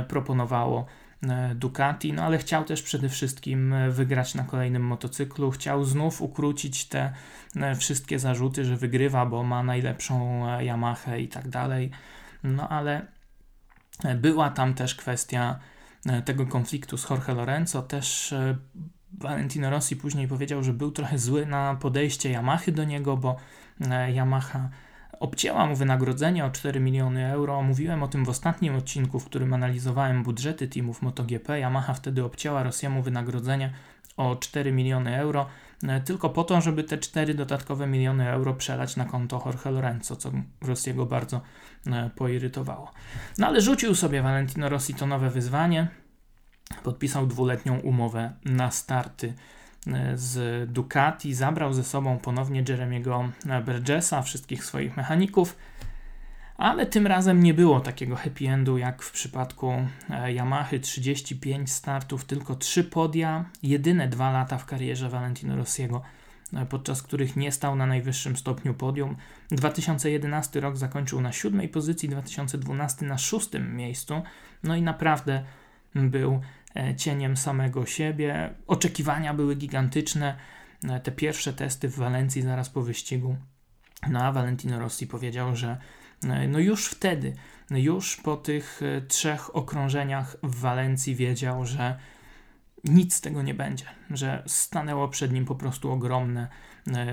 proponowało E, Ducati, no ale chciał też przede wszystkim e, wygrać na kolejnym motocyklu. Chciał znów ukrócić te e, wszystkie zarzuty, że wygrywa, bo ma najlepszą Yamaha i tak dalej. No ale była tam też kwestia tego konfliktu z Jorge Lorenzo. Też Valentino Rossi później powiedział, że był trochę zły na podejście Yamahy do niego, bo Yamaha obcięła mu wynagrodzenie o 4 miliony euro. Mówiłem o tym w ostatnim odcinku, w którym analizowałem budżety teamów MotoGP. Yamaha wtedy obcięła Rosjemu wynagrodzenie o 4 miliony euro, e, tylko po to, żeby te 4 dodatkowe miliony euro przelać na konto Jorge Lorenzo, co Rosjego bardzo e, poirytowało. No ale rzucił sobie Valentino Rossi to nowe wyzwanie. Podpisał dwuletnią umowę na starty z Ducati, zabrał ze sobą ponownie Jeremiego Burgessa, wszystkich swoich mechaników, ale tym razem nie było takiego happy endu jak w przypadku e, Yamahy 35 startów, tylko 3 podia, jedyne dwa lata w karierze Valentino Rossiego, e, podczas których nie stał na najwyższym stopniu podium. 2011 rok zakończył na siódmej pozycji, 2012 na szóstym miejscu, no i naprawdę był E, cieniem samego siebie. Oczekiwania były gigantyczne. E, te pierwsze testy w Walencji zaraz po wyścigu No a Valentino Rossi powiedział, że no już wtedy, już po tych trzech okrążeniach w Walencji wiedział, że nic z tego nie będzie, że stanęło przed nim po prostu ogromne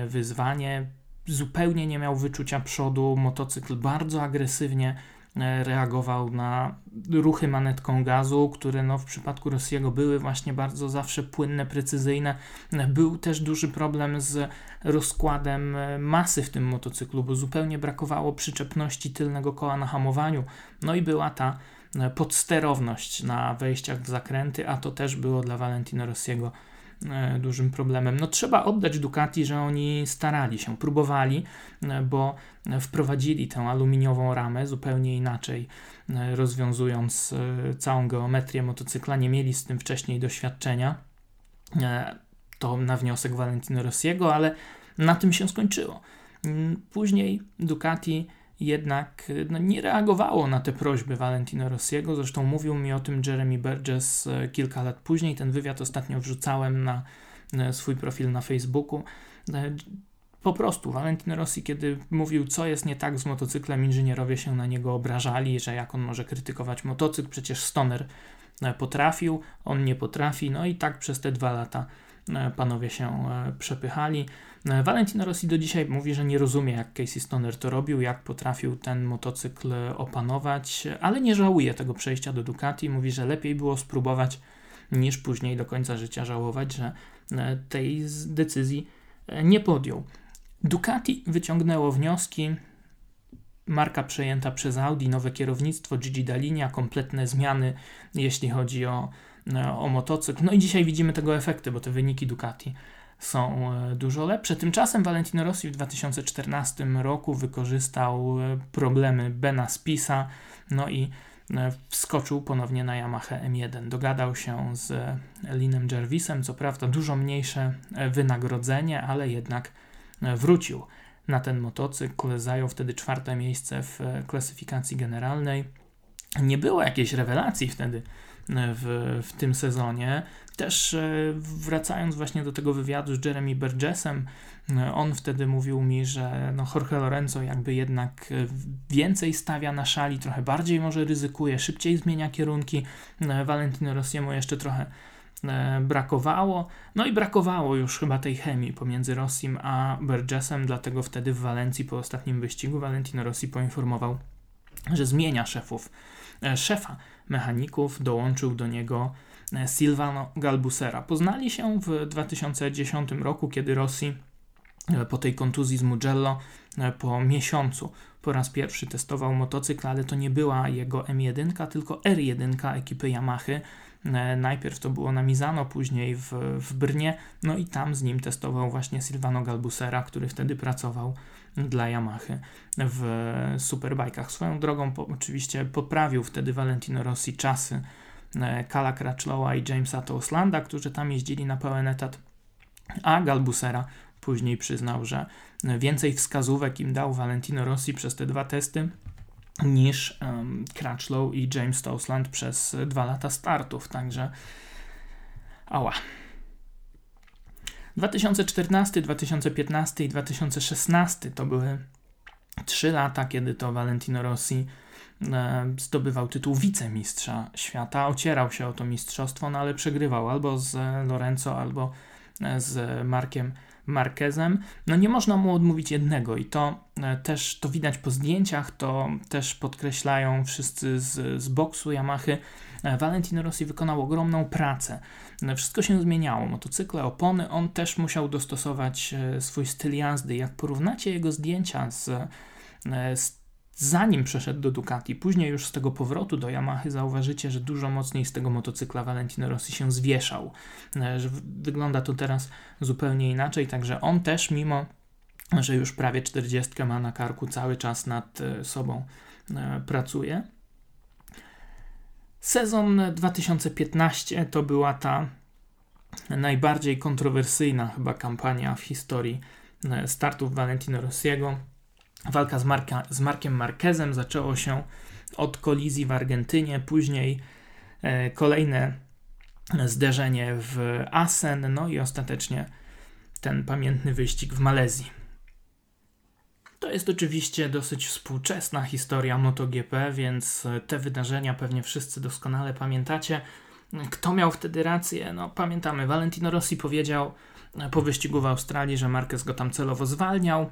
wyzwanie. Zupełnie nie miał wyczucia przodu, motocykl bardzo agresywnie E, reagował na ruchy manetką gazu, które no, w przypadku Rosjego były właśnie bardzo zawsze płynne, precyzyjne. Był też duży problem z rozkładem e, masy w tym motocyklu, bo zupełnie brakowało przyczepności tylnego koła na hamowaniu. No i była ta e, podsterowność na wejściach w zakręty, a to też było dla Valentino Rossiego E, dużym problemem. No trzeba oddać Ducati, że oni starali się, próbowali, e, bo wprowadzili tę aluminiową ramę zupełnie inaczej, e, rozwiązując całą geometrię motocykla, nie mieli z tym wcześniej doświadczenia. To na wniosek Valentino Rossiego, ale na tym się skończyło. Mm, później Ducati jednak no, nie reagowało na te prośby Valentino Rossiego. Zresztą mówił mi o tym Jeremy Burgess e, kilka lat później. Ten wywiad ostatnio wrzucałem na swój profil na Facebooku. E, po prostu Valentino Rossi, kiedy mówił, co jest nie tak z motocyklem, inżynierowie się na niego obrażali, że jak on może krytykować motocykl, przecież Stoner e, potrafił, on nie potrafi, no i tak przez te dwa lata panowie się przepychali. E, Valentino Rossi do dzisiaj mówi, że nie rozumie, jak Casey Stoner to robił, jak potrafił ten motocykl opanować, ale nie żałuje tego przejścia do Ducati. Mówi, że lepiej było spróbować, niż później do końca życia żałować, że e, tej decyzji e, nie podjął. Ducati wyciągnęło wnioski. Marka przejęta przez Audi, nowe kierownictwo, Gigi Dalinia, kompletne zmiany, jeśli chodzi o, o motocykl. No i dzisiaj widzimy tego efekty, bo te wyniki Ducati są e, dużo lepsze. Tymczasem Valentino Rossi w 2014 roku wykorzystał e, problemy Bena Spisa, no i e, wskoczył ponownie na Yamaha M1. Dogadał się z Linem Jervisem, co prawda dużo mniejsze wynagrodzenie, ale jednak wrócił na ten motocykl. Zajął wtedy czwarte miejsce w klasyfikacji generalnej. Nie było jakiejś rewelacji wtedy w, w tym sezonie. Też e, wracając właśnie do tego wywiadu z Jeremy Burgessem, e, on wtedy mówił mi, że no Jorge Lorenzo jakby jednak e, więcej stawia na szali, trochę bardziej może ryzykuje, szybciej zmienia kierunki. Valentino Rossiemu jeszcze trochę brakowało. No i brakowało już chyba tej chemii pomiędzy Rossim a Burgessem, dlatego wtedy w Walencji po ostatnim wyścigu Valentino Rossi poinformował, że zmienia szefów. Szefa mechaników dołączył do niego E, Silvano Galbusera. Poznali się w 2010 roku, kiedy Rossi e, po tej kontuzji z Mugello e, po miesiącu po raz pierwszy testował motocykl, ale to nie była jego M1, tylko R1 ekipy Yamaha. Najpierw to było na Mizano, później w, w Brnie, no i tam z nim testował właśnie Silvano Galbusera, który wtedy pracował dla Yamaha w superbajkach. Swoją drogą po, oczywiście poprawił wtedy Valentino Rossi czasy Kala Crutchlowa i Jamesa Toslanda, którzy tam jeździli na pełen etat, a Galbusera później przyznał, że więcej wskazówek im dał Valentino Rossi przez te dwa testy niż um, Crutchlow i James Tosland przez dwa lata startów, także ała. 2014, 2015 i 2016 to były trzy lata, kiedy to Valentino Rossi E, zdobywał tytuł wicemistrza świata, ocierał się o to mistrzostwo, no ale przegrywał albo z Lorenzo, albo e, z Markiem Marquezem. No nie można mu odmówić jednego i to e, też to widać po zdjęciach, to też podkreślają wszyscy z, z boksu Yamahy. Valentino Rossi wykonał ogromną pracę. Wszystko się zmieniało. Motocykle, opony, on też musiał dostosować swój styl jazdy. Jak porównacie jego zdjęcia z, z zanim przeszedł do Ducati. Później już z tego powrotu do Yamahy zauważycie, że dużo mocniej z tego motocykla Valentino Rossi się zwieszał. E, że wygląda to teraz zupełnie inaczej, także on też mimo że już prawie 40 ma na karku, cały czas nad e, sobą e, pracuje. Sezon 2015 to była ta najbardziej kontrowersyjna chyba kampania w historii startów Valentino Rossiego. Walka z, Marka, z Markiem Marquezem zaczęło się od kolizji w Argentynie, później e, kolejne zderzenie w Asen, no i ostatecznie ten pamiętny wyścig w Malezji. To jest oczywiście dosyć współczesna historia MotoGP, więc te wydarzenia pewnie wszyscy doskonale pamiętacie. Kto miał wtedy rację? No pamiętamy, Valentino Rossi powiedział po wyścigu w Australii, że Marquez go tam celowo zwalniał.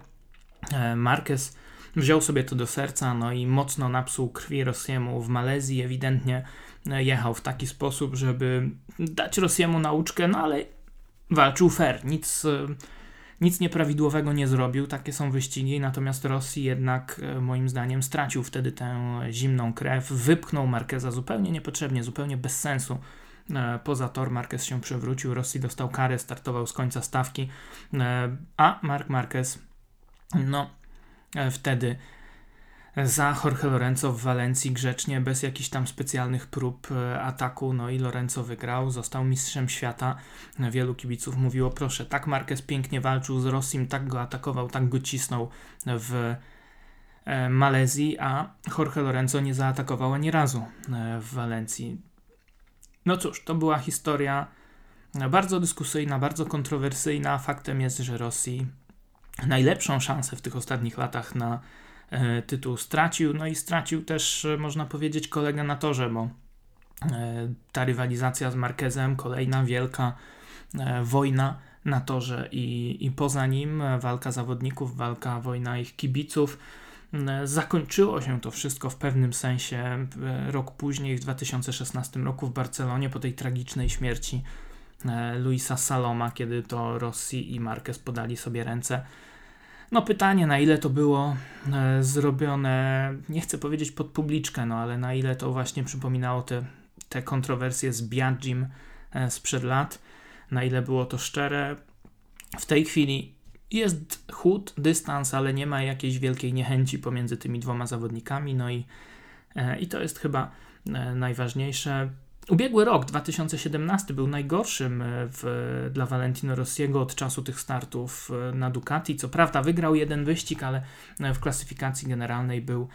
E, Marquez wziął sobie to do serca, no i mocno napsuł krwi Rossiemu w Malezji. Ewidentnie e, jechał w taki sposób, żeby dać Rossiemu nauczkę, no ale walczył fair. Nic, e, nic nieprawidłowego nie zrobił. Takie są wyścigi. Natomiast Rossi jednak, moim zdaniem, stracił wtedy tę zimną krew. Wypchnął Marqueza zupełnie niepotrzebnie, zupełnie bez sensu poza tor Marquez się przewrócił, Rossi dostał karę, startował z końca stawki, a Mark Marquez no E, wtedy za Jorge Lorenzo w Walencji grzecznie, bez jakichś tam specjalnych prób e, ataku. No i Lorenzo wygrał, został mistrzem świata. Wielu kibiców mówiło: Proszę, tak Marquez pięknie walczył z Rossim, tak go atakował, tak go cisnął w e, Malezji, a Jorge Lorenzo nie zaatakował ani razu w Walencji. No cóż, to była historia bardzo dyskusyjna, bardzo kontrowersyjna. Faktem jest, że Rosji najlepszą szansę w tych ostatnich latach na e, tytuł stracił. No i stracił też, e, można powiedzieć, kolegę na torze, bo e, ta rywalizacja z Marquezem, kolejna wielka wojna na torze i, i poza nim walka zawodników, walka, wojna ich kibiców. Zakończyło się to wszystko w pewnym sensie rok później, w 2016 roku w Barcelonie, po tej tragicznej śmierci Luisa Saloma, kiedy to Rossi i Marquez podali sobie ręce no pytanie, na ile to było e, zrobione, nie chcę powiedzieć pod publiczkę, no ale na ile to właśnie przypominało te, te kontrowersje z Biagim e, sprzed lat, na ile było to szczere. W tej chwili jest chód, dystans, ale nie ma jakiejś wielkiej niechęci pomiędzy tymi dwoma zawodnikami, no i, e, i to jest chyba najważniejsze. Ubiegły rok, 2017, był najgorszym e, w, dla Valentino Rossiego od czasu tych startów e, na Ducati. Co prawda wygrał jeden wyścig, ale e, w klasyfikacji generalnej był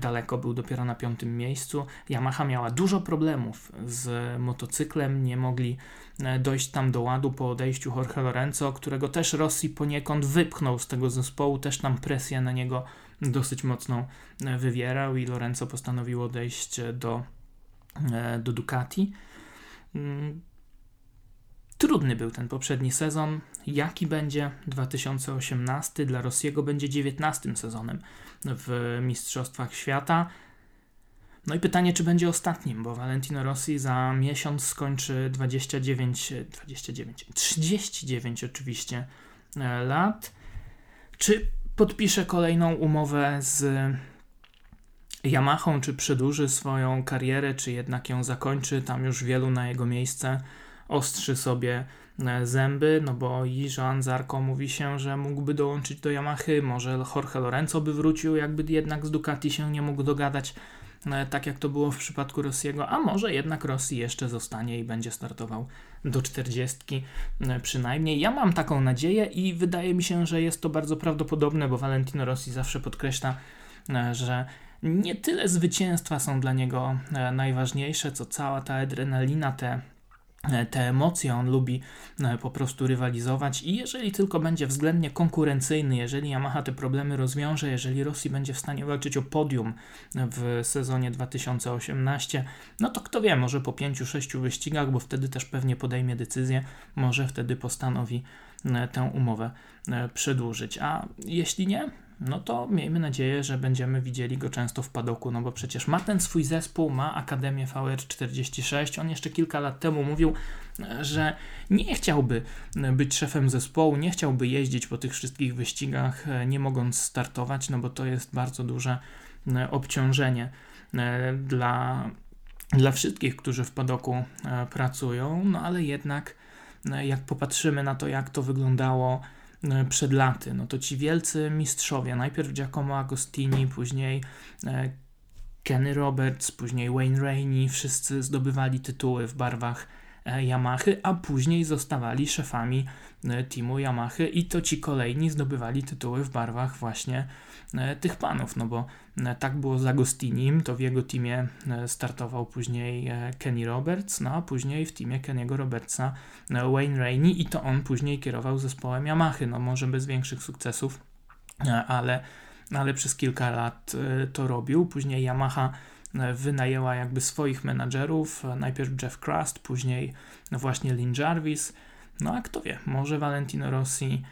daleko, był dopiero na piątym miejscu. Yamaha miała dużo problemów z motocyklem, nie mogli dojść tam do ładu po odejściu Jorge Lorenzo, którego też Rossi poniekąd wypchnął z tego zespołu, też tam presję na niego dosyć mocną wywierał i Lorenzo postanowił odejść do do Ducati. Mm, trudny był ten poprzedni sezon. Jaki będzie 2018? Dla Rossiego będzie 19 sezonem w Mistrzostwach Świata. No i pytanie, czy będzie ostatnim, bo Valentino Rossi za miesiąc skończy 29, 29, 39 oczywiście e, lat. Czy podpisze kolejną umowę z Yamahą, czy przedłuży swoją karierę, czy jednak ją zakończy. Tam już wielu na jego miejsce ostrzy sobie e, zęby, no bo i Joan Zarco mówi się, że mógłby dołączyć do Yamahy, może Jorge Lorenzo by wrócił, jakby jednak z Ducati się nie mógł dogadać, e, tak jak to było w przypadku Rossiego, a może jednak Rossi jeszcze zostanie i będzie startował do 40 e, przynajmniej. Ja mam taką nadzieję i wydaje mi się, że jest to bardzo prawdopodobne, bo Valentino Rossi zawsze podkreśla, że nie tyle zwycięstwa są dla niego e, najważniejsze, co cała ta adrenalina, te e, te emocje, on lubi e, po prostu rywalizować i jeżeli tylko będzie względnie konkurencyjny, jeżeli Yamaha te problemy rozwiąże, jeżeli Rosji będzie w stanie walczyć o podium w sezonie 2018, no to kto wie, może po 5-6 wyścigach, bo wtedy też pewnie podejmie decyzję, może wtedy postanowi tę umowę przedłużyć. A jeśli nie, no to miejmy nadzieję, że będziemy widzieli go często w padoku, no bo przecież ma ten swój zespół, ma Akademię VR46. On jeszcze kilka lat temu mówił, że nie chciałby być szefem zespołu, nie chciałby jeździć po tych wszystkich wyścigach, nie mogąc startować, no bo to jest bardzo duże e, obciążenie e, dla, dla wszystkich, którzy w padoku e, pracują, no ale jednak jak popatrzymy na to, jak to wyglądało przed laty, no to ci wielcy mistrzowie, najpierw Giacomo Agostini, później e, Kenny Roberts, później Wayne Rainey, wszyscy zdobywali tytuły w barwach e, Yamahy, a później zostawali szefami teamu Yamahy i to ci kolejni zdobywali tytuły w barwach właśnie E, tych panów, no bo e, tak było z Agostinim, to w jego teamie e, startował później Kenny Roberts, no a później w teamie Kenny'ego Robertsa Wayne Rainey i to on później kierował zespołem Yamahy, no może bez większych sukcesów, ale, ale przez kilka lat to robił. Później Yamaha wynajęła jakby swoich menadżerów, najpierw Jeff Crust, później właśnie Lynn Jarvis. No a kto wie, może Valentino Rossi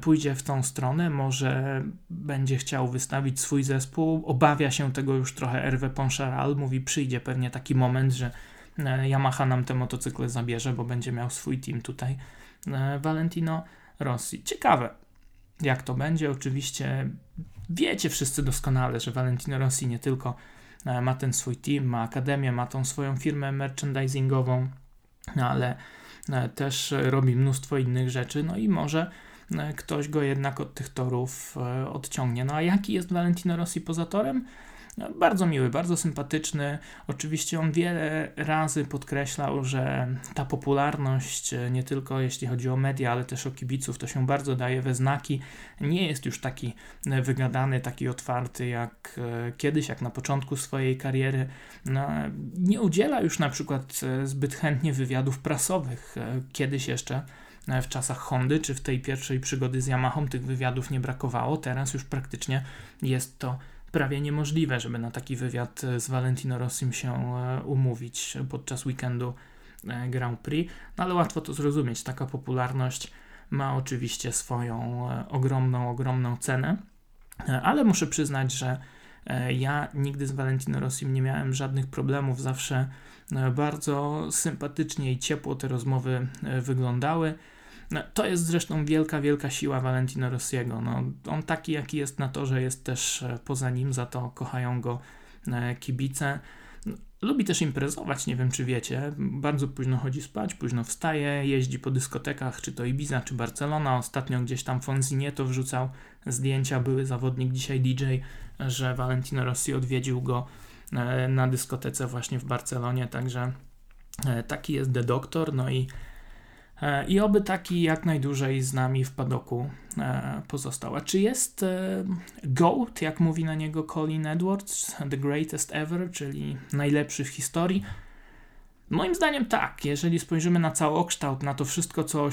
pójdzie w tą stronę, może będzie chciał wystawić swój zespół. Obawia się tego już trochę Hervé Poncharal, mówi przyjdzie pewnie taki moment, że e, Yamaha nam te motocykle zabierze, bo będzie miał swój team tutaj. E, Valentino Rossi. Ciekawe, jak to będzie. Oczywiście wiecie wszyscy doskonale, że Valentino Rossi nie tylko e, ma ten swój team, ma akademię, ma tą swoją firmę merchandisingową, ale też robi mnóstwo innych rzeczy, no i może ktoś go jednak od tych torów e, odciągnie. No a jaki jest Valentino Rossi poza torem? No, bardzo miły, bardzo sympatyczny. Oczywiście on wiele razy podkreślał, że ta popularność, e, nie tylko jeśli chodzi o media, ale też o kibiców, to się bardzo daje we znaki. Nie jest już taki wygadany, taki otwarty jak kiedyś, jak na początku swojej kariery. No, nie udziela już na przykład zbyt chętnie wywiadów prasowych. Kiedyś jeszcze E, w czasach Hondy, czy w tej pierwszej przygody z Yamahą tych wywiadów nie brakowało. Teraz już praktycznie jest to prawie niemożliwe, żeby na taki wywiad e, z Valentino Rossim się e, umówić podczas weekendu Grand Prix, no ale łatwo to zrozumieć. Taka popularność ma oczywiście swoją ogromną, ogromną cenę, ale muszę przyznać, że ja nigdy z Valentino Rossim nie miałem żadnych problemów, zawsze bardzo sympatycznie i ciepło te rozmowy wyglądały. No, to jest zresztą wielka, wielka siła Valentino Rossiego. No, on taki, jaki jest na torze, jest też e, poza nim, za to kochają go e, kibice. Lubi też imprezować, nie wiem czy wiecie. Bardzo późno chodzi spać, późno wstaje, jeździ po dyskotekach, czy to Ibiza, czy Barcelona. Ostatnio gdzieś tam to wrzucał zdjęcia, były zawodnik, dzisiaj DJ, że Valentino Rossi odwiedził go e, na dyskotece właśnie w Barcelonie, także taki jest The Doctor, no i I oby taki jak najdłużej z nami w padoku e, pozostał. A czy jest e, GOAT, jak mówi na niego Colin Edwards, the greatest ever, czyli najlepszy w historii? Moim zdaniem tak. Jeżeli spojrzymy na całokształt, na to wszystko, co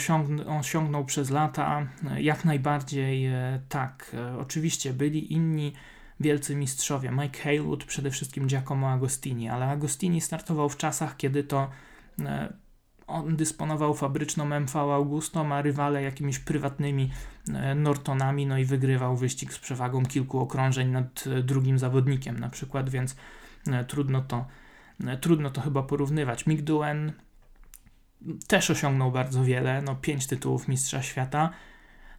osiągnął przez lata, jak najbardziej tak. Oczywiście byli inni wielcy mistrzowie. Mike Haywood, przede wszystkim Giacomo Agostini, ale Agostini startował w czasach, kiedy to on dysponował fabryczną MV Augustą, a rywale jakimiś prywatnymi e, Nortonami, no i wygrywał wyścig z przewagą kilku okrążeń nad e, drugim zawodnikiem na przykład, więc e, trudno to, trudno to chyba porównywać. Mick Duen też osiągnął bardzo wiele, no pięć tytułów mistrza świata,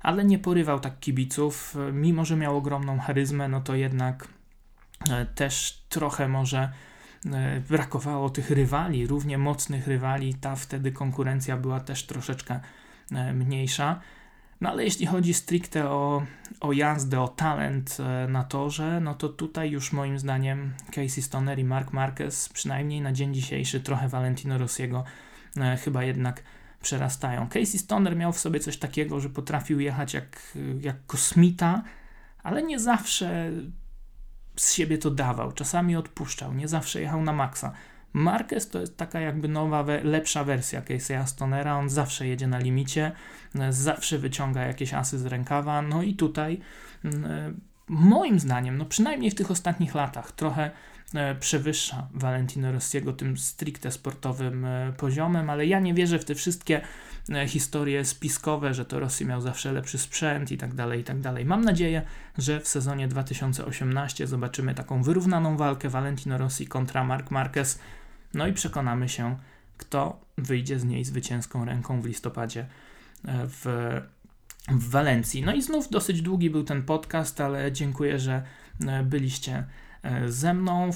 ale nie porywał tak kibiców, mimo że miał ogromną charyzmę, no to jednak też trochę może brakowało tych rywali, równie mocnych rywali, ta wtedy konkurencja była też troszeczkę e, mniejsza. No ale jeśli chodzi stricte o, o jazdę, o talent e, na torze, no to tutaj już moim zdaniem Casey Stoner i Mark Marquez, przynajmniej na dzień dzisiejszy, trochę Valentino Rossiego chyba jednak przerastają. Casey Stoner miał w sobie coś takiego, że potrafił jechać jak, jak kosmita, ale nie zawsze z siebie to dawał, czasami odpuszczał, nie zawsze jechał na maksa. Marquez to jest taka jakby nowa, lepsza wersja Casey'a Stonera, on zawsze jedzie na limicie, e, zawsze wyciąga jakieś asy z rękawa, no i tutaj mm, e, moim zdaniem, no przynajmniej w tych ostatnich latach, trochę e, przewyższa Valentino Rossiego tym stricte sportowym poziomem, ale ja nie wierzę w te wszystkie historie spiskowe, że to Rosji miał zawsze lepszy sprzęt i tak dalej, i tak dalej. Mam nadzieję, że w sezonie 2018 zobaczymy taką wyrównaną walkę Valentino Rossi kontra Mark Marquez, no i przekonamy się, kto wyjdzie z niej zwycięską ręką w listopadzie e, w, w Walencji. No i znów dosyć długi był ten podcast, ale dziękuję, że e, byliście ze mną.